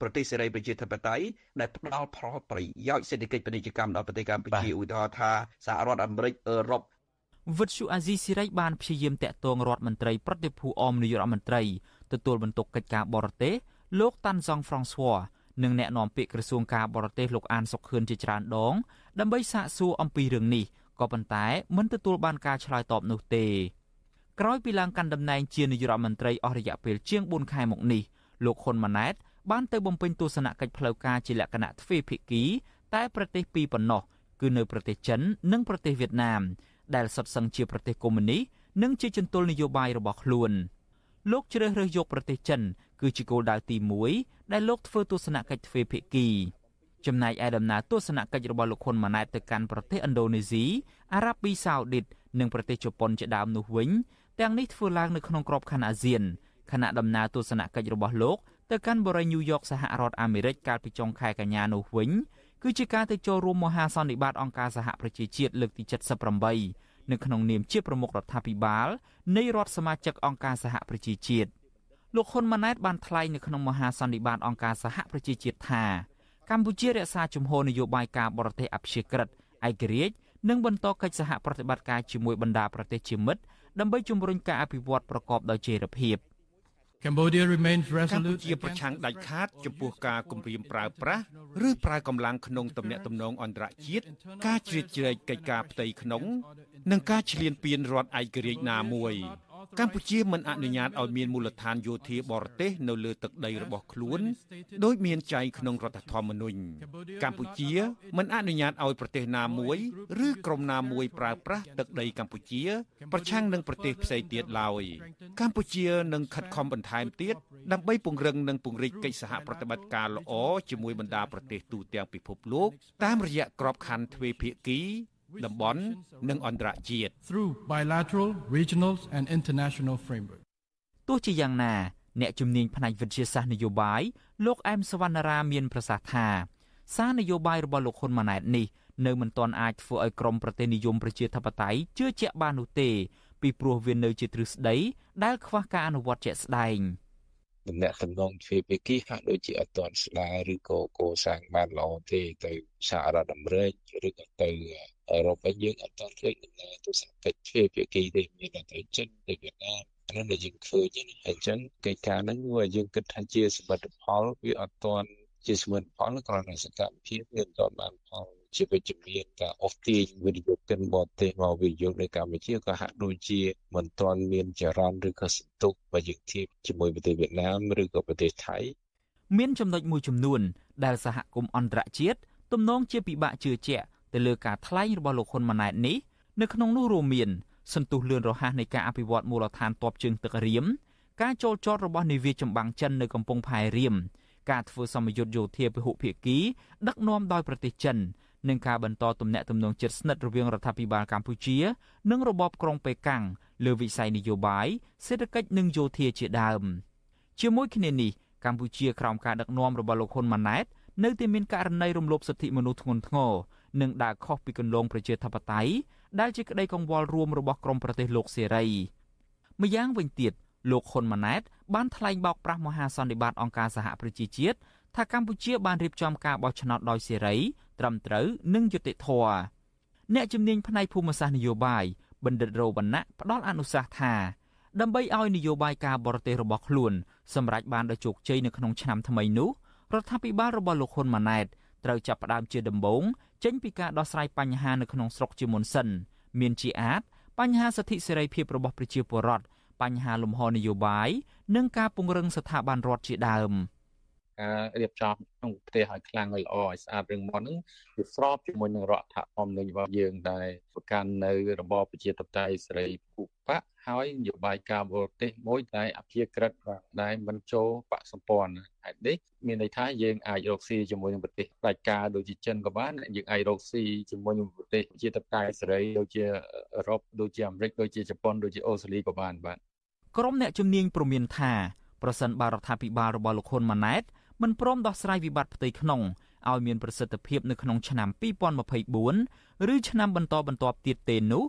ប្រទេសសេរីប្រជាធិបតេយ្យដែលផ្ដល់ផលប្រយោជន៍សេដ្ឋកិច្ចពាណិជ្ជកម្មដល់ប្រទេសកម្ពុជាឧទាហរណ៍ថាសហរដ្ឋអាមេរិកអឺរ៉ុប វិទ្យុអាស៊ីសេរីបានព្យាយាមតាក់ទងរដ្ឋមន្ត្រីប្រតិភូអមនាយករដ្ឋមន្ត្រីទទួលបន្ទុកកិច្ចការបរទេសលោកតាន់សង់ហ្វ្រង់ស្វ័រនិងអ្នកនាំពាក្យក្រសួងការបរទេសលោកអានសុខឿនជាច្រើនដង ដើម្បីសាកសួរអំពីរឿងនេះក៏ប៉ុន្តែមិនទទួលបានការឆ្លើយតបនោះទេក្រោយពីឡើងកាន់តំណែងជានាយករដ្ឋមន្ត្រីអស់រយៈពេលជាង4ខែមកនេះលោកហ៊ុនម៉ាណែតបានទៅបំពេញទស្សនកិច្ចផ្លូវការជាលក្ខណៈទ្វេភាគី តែប្រទេសពីរប៉ុណ្ណោះគឺនៅប្រទេសចិននិងប្រទេសវៀតណាម ដែលសុទ្ធសឹងជាប្រទេសកុម្មុយនីសនិងជាចន្ទុលនយោបាយរបស់ខ្លួនលោកជ្រើសរើសយកប្រទេសចិន គឺជាគោលដៅទី1ដែលលោកធ្វើទស្សនកិច្ចទ្វេភាគីចំណែកឯដំណើរទស្សនកិច្ចរបស់លោកហ៊ុនម៉ាណែតទៅកាន់ប្រទេសឥណ្ឌូនេស៊ីអារ៉ាប៊ីសាអូឌីតនិងប្រទេសជប៉ុនជាដើមនោះវិញទាំងនេះធ្វើឡើងនៅក្នុងក្របខ័ណ្ឌអាស៊ានខណៈដំណើរទស្សនកិច្ចរបស់លោកទៅកាន់បរិយាញូវយ៉កសហរដ្ឋអាមេរិកកាលពីចុងខែកញ្ញានោះវិញ គឺជាការទៅចូលរួមមហាសន្និបាតអង្គការសហប្រជាជាតិលើកទី78នៅក្នុងនាមជាប្រមុខរដ្ឋាភិបាលនៃរដ្ឋសមាជិកអង្គការសហប្រជាជាតិលោកហ៊ុនម៉ាណែតបានថ្លែងនៅក្នុងមហាសន្និបាតអង្គការសហប្រជាជាតិថាកម្ពុជារក្សាជំហរនយោបាយការបរទេសអព្យាក្រឹតឯករាជ្យនិងបន្តកិច្ចសហប្រតិបត្តិការជាមួយបណ្ដាប្រទេសជាមិត្តដើម្បីជំរុញការអភិវឌ្ឍប្រកបដោយចីរភាព Cambodia remains resolute ជាប្រឆាំងដាច់ខាតចំពោះការគំរាមប្រើប្រាស់ឬប្រើកម្លាំងក្នុងទំនាក់ទំនងអន្តរជាតិការជ្រៀតជ្រែកកិច្ចការផ្ទៃក្នុង និងការឈ្លានពានរដ្ឋឯករាជ្យណាមួយ កម្ពុជាមិនអនុញ្ញាតឲ្យមានមូលដ្ឋានយោធាបរទេសនៅលើទឹកដីរបស់ខ្លួនដោយមានចែងក្នុងរដ្ឋធម្មនុញ្ញកម្ពុជាមិនអនុញ្ញាតឲ្យប្រទេសណាមួយឬក្រុមណាមួយប្រើប្រាស់ទឹកដីកម្ពុជា ប្រឆាំងនឹងប្រទេសផ្សេងទៀតឡើយកម្ពុជានឹងខិតខំបន្ថែមទៀតដើម្បីពង្រឹងនិងពង្រីកកិច្ចសហប្រតិបត្តិការល្អជាមួយបណ្ដាប្រទេសទូទាំងពិភពលោកតាមរយៈក្របខ័ណ្ឌទ្វេភាគី តំបន់និងអន្តរជាតិ through bilateral regional and international framework ទោះជាយ៉ាងណា អ្នកជំនាញផ្នែកវិទ្យាសាស្ត្រនយោបាយលោកអែមសវណ្ណរាមានប្រសាសន៍ថាសារនយោបាយរបស់លោកហ៊ុនម៉ាណែតនេះនៅមិនទាន់អាចធ្វើឲ្យក្រមប្រទេសនិយមប្រជាធិបតេយ្យជឿជាក់បាននោះទេពីព្រោះវានៅជាទ្រឹស្ដីដែលខ្វះការអនុវត្តជាក់ស្ដែង តំណែងតំណងទ្វេភាគីហាក់ដូចជាអត់ទាន់ស្ដារឬក៏កសាងបានល្អទេទៅសហរដ្ឋអាមេរិកឬក៏ទៅអឺរ៉ុបវិញយើងអត់ទាន់ឃើញដំណើរទស្សនកិច្ចទ្វេភាគីទេមានតែទៅចិនទៅវៀតណាមអានោះដែលយើងឃើញហ្នឹងហើយអញ្ចឹងកិច្ចការហ្នឹងវាយើងគិតថាជាសមិទ្ធផលវាអត់ទាន់ជាសមិទ្ធផលគ្រាន់តែសកម្មភាពវាអត់ទាន់បានផល ជាវិជ្ជមានការអូសទាញវិនិយោគិនបរទេសមកវិនិយោគនៅកម្ពុជាក៏ហាក់ដូចជាមិនទាន់មានចរន្តឬក៏សន្ទុះបើយើងធៀបជាមួយប្រទេសវៀតណាមឬក៏ប្រទេសថៃមានចំណុចមួយចំនួន ដែលសហគមន៍អន្តរជាតិទំនងជាពិបាកជឿជាក់ទៅលើការថ្លែងរបស់លោកហ៊ុនម៉ាណែតនេះនៅក្នុងនោះរួមមានសន្ទុះលឿនរហ័សនៃការអភិវឌ្ឍមូលដ្ឋានទ័ពជើងទឹករៀមការចូលចតរបស់នាវាចម្បាំងចិននៅកំពង់ផែរៀមការធ្វើសម្ពយុទ្ធយោធាពហុភាគីដឹកនាំដោយប្រទេសចិន និងការបន្តទំនាក់ទំនងជិតស្និទ្ធរវាងរដ្ឋាភិបាលកម្ពុជា និងរបបក្រុងប៉េកាំងលើវិស័យនយោបាយសេដ្ឋកិច្ចនិងយោធាជាដើមជាមួយគ្នានេះកម្ពុជាក្រោមការដឹកនាំរបស់លោកហ៊ុនម៉ាណែតនៅតែមានករណីរំលោភសិទ្ធិមនុស្សធ្ងន់ធ្ងរនិងដើរខុសពីគន្លងប្រជាធិបតេយ្យដែលជាក្តីកង្វល់រួមរបស់ក្រមប្រទេសលោកសេរីម្យ៉ាងវិញទៀតលោកហ៊ុនម៉ាណែតបានថ្លែងបោកប្រាស់មហាសន្និបាតអង្គការសហប្រជាជាតិ ថាកម្ពុជាបានរៀបចំការបោះឆ្នោតដោយសេរីត្រឹមត្រូវនិងយុត្តិធម៌អ្នកជំនាញផ្នែកភូមិសាស្ត្រនយោបាយបណ្ឌិតរវណ្ណៈផ្ដល់អនុសាសន៍ថាដើម្បីឲ្យនយោបាយការបរទេសរបស់ខ្លួនសម្រេចបានដោយជោគជ័យនៅក្នុងឆ្នាំថ្មីនោះរដ្ឋាភិបាលរបស់លោកហ៊ុនម៉ាណែតត្រូវចាប់ផ្ដើមជាដំបូងចេញពីការដោះស្រាយបញ្ហានៅក្នុងស្រុកជាមុនសិន មានជាអាចបញ្ហាសិទ្ធិសេរីភាពរបស់ប្រជាពលរដ្ឋបញ្ហាលំហនយោបាយនិងការពង្រឹងស្ថាប័នរដ្ឋជាដើម។ ការរៀបចំក្នុងប្រទេសឲ្យខ្លាំងឲ្យល្អឲ្យស្អាតរឹងមាំហ្នឹងវាស្របជាមួយនឹងរដ្ឋធម្មនុញ្ញរបស់យើងដែលប្រកាន់នៅរបបប្រជាធិបតេយ្យសេរីភូបកហើយនយោបាយការបរទេសមួយដែលអភិក្រិតដែលមិនចូលបកសម្ព័ន្ធហេតុនេះមានន័យថាយើងអាចរកស៊ីជាមួយនឹងប្រទេសផ្ដាច់ការដូចជាចិនក៏បានយើងអាចរកស៊ីជាមួយនឹងប្រទេសប្រជាធិបតេយ្យសេរីដូចជាអឺរ៉ុបដូចជាអាមេរិកដូចជាជប៉ុនដូចជាអូស្ត្រាលីក៏បានបាទក្រុមអ្នកជំនាញព្រមានថាប្រសិនបើរដ្ឋាភិបាលរបស់លោកហ៊ុនម៉ាណែត មិនព្រមដោះស្រាយវិបត្តិផ្ទៃក្នុងឲ្យមានប្រសិទ្ធភាពនៅក្នុងឆ្នាំ2024ឬឆ្នាំបន្តបន្ទាប់ទៀតទេនោះ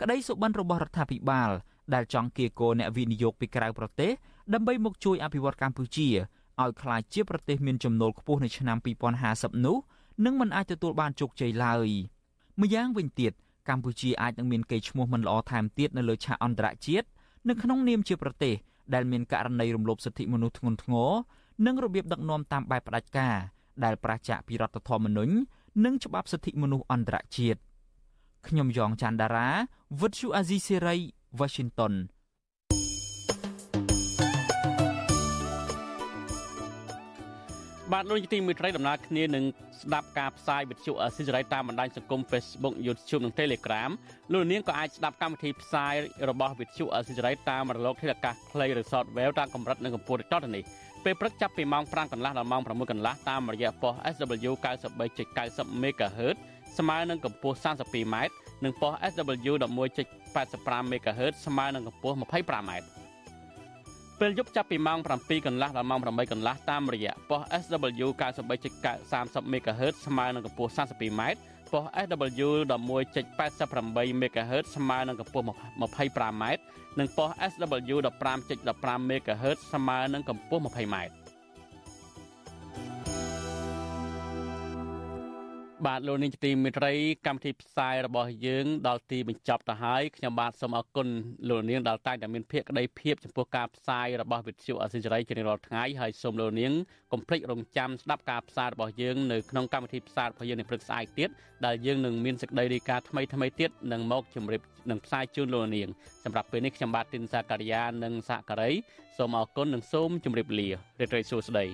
ក្តីសុបិនរបស់រដ្ឋាភិបាលដែលចង់គៀកោអ្នកវិនិយោគពីក្រៅប្រទេសដើម្បីមកជួយអភិវឌ្ឍកម្ពុជាឲ្យក្លាយជាប្រទេសមានចំណូលខ្ពស់នៅឆ្នាំ2050នោះនឹងមិនអាចទទួលបានជោគជ័យឡើយម្យ៉ាងវិញទៀតកម្ពុជាអាចនឹងមានកេរ្តិ៍ឈ្មោះមិនល្អថែមទៀតនៅលើឆាកអន្តរជាតិនៅក្នុងនាមជាប្រទេសដែលមានករណីរំលោភសិទ្ធិមនុស្សធ្ងន់ធ្ងរ និងរបៀបដឹកនាំតាមបែបផ្ដាច់ការដែលប្រជាពីរដ្ឋធម្មនុញ្ញនិងច្បាប់សិទ្ធិមនុស្សអន្តរជាតិខ្ញុំយ៉ងច័ន្ទដារាវិទ្យុអាស៊ីសេរី Washington បាទលោកទីមេត្រីដំណើរគ្នានឹងស្ដាប់ការផ្សាយវិទ្យុអស៊ីសេរីតាមបណ្ដាញសង្គម Facebook YouTube និង Telegram លោកនាងក៏អាចស្ដាប់កម្មវិធីផ្សាយរបស់វិទ្យុអស៊ីសេរីតាមរលកធាតុអាកាសខ្លីឬ Shortwave តាមកម្រិតនិងកម្ពស់ដូចតទៅនេះ ពេលព្រឹកចាប់ពីម៉ោង5កន្លះដល់ម៉ោង6កន្លះតាមរយៈប៉ុស SW 93.90 MHz ស្មើនឹងកម្ពស់ 32m និងប៉ុស SW 11.85 MHz ស្មើនឹងកម្ពស់ 25m ពេលយប់ចាប់ពីម៉ោង7កន្លះដល់ម៉ោង8កន្លះតាមរយៈប៉ុស SW 93.30 MHz ស្មើនឹងកម្ពស់ 32m ប៉ុស SW 11.88 MHz ស្មើនឹងកម្ពស់ 25m និងប៉ុស SW 15.15 MHz ស្មើនឹងកម្ពស់ 20m បាទលោកនាងទីមេត្រីកម្មវិធីផ្សាយរបស់យើង ដល់ទីបញ្ចប់ទៅហើយខ្ញុំបាទសូមអរគុណលោកនាងដែលតែងតែមានភក្ដីភាពចំពោះការផ្សាយរបស់វិទ្យុអសិរ័យជារៀងរាល់ថ្ងៃហើយសូមលោកនាងកុំភ្លេចរងចាំស្ដាប់ការផ្សាយរបស់យើងនៅក្នុងកម្មវិធីផ្សាយរបស់យើងនៅព្រឹកស្អែកទៀតដែលយើងនឹងមានសេចក្តីរាយការណ៍ថ្មីថ្មីទៀតនឹងមកជម្រាបនឹងផ្សាយជូនលោកនាងសម្រាប់ពេលនេះខ្ញុំបាទទីនសាការីយ៉ានិងសាការីសូមអរគុណនិងសូមជម្រាបលារីករាយសួស្តី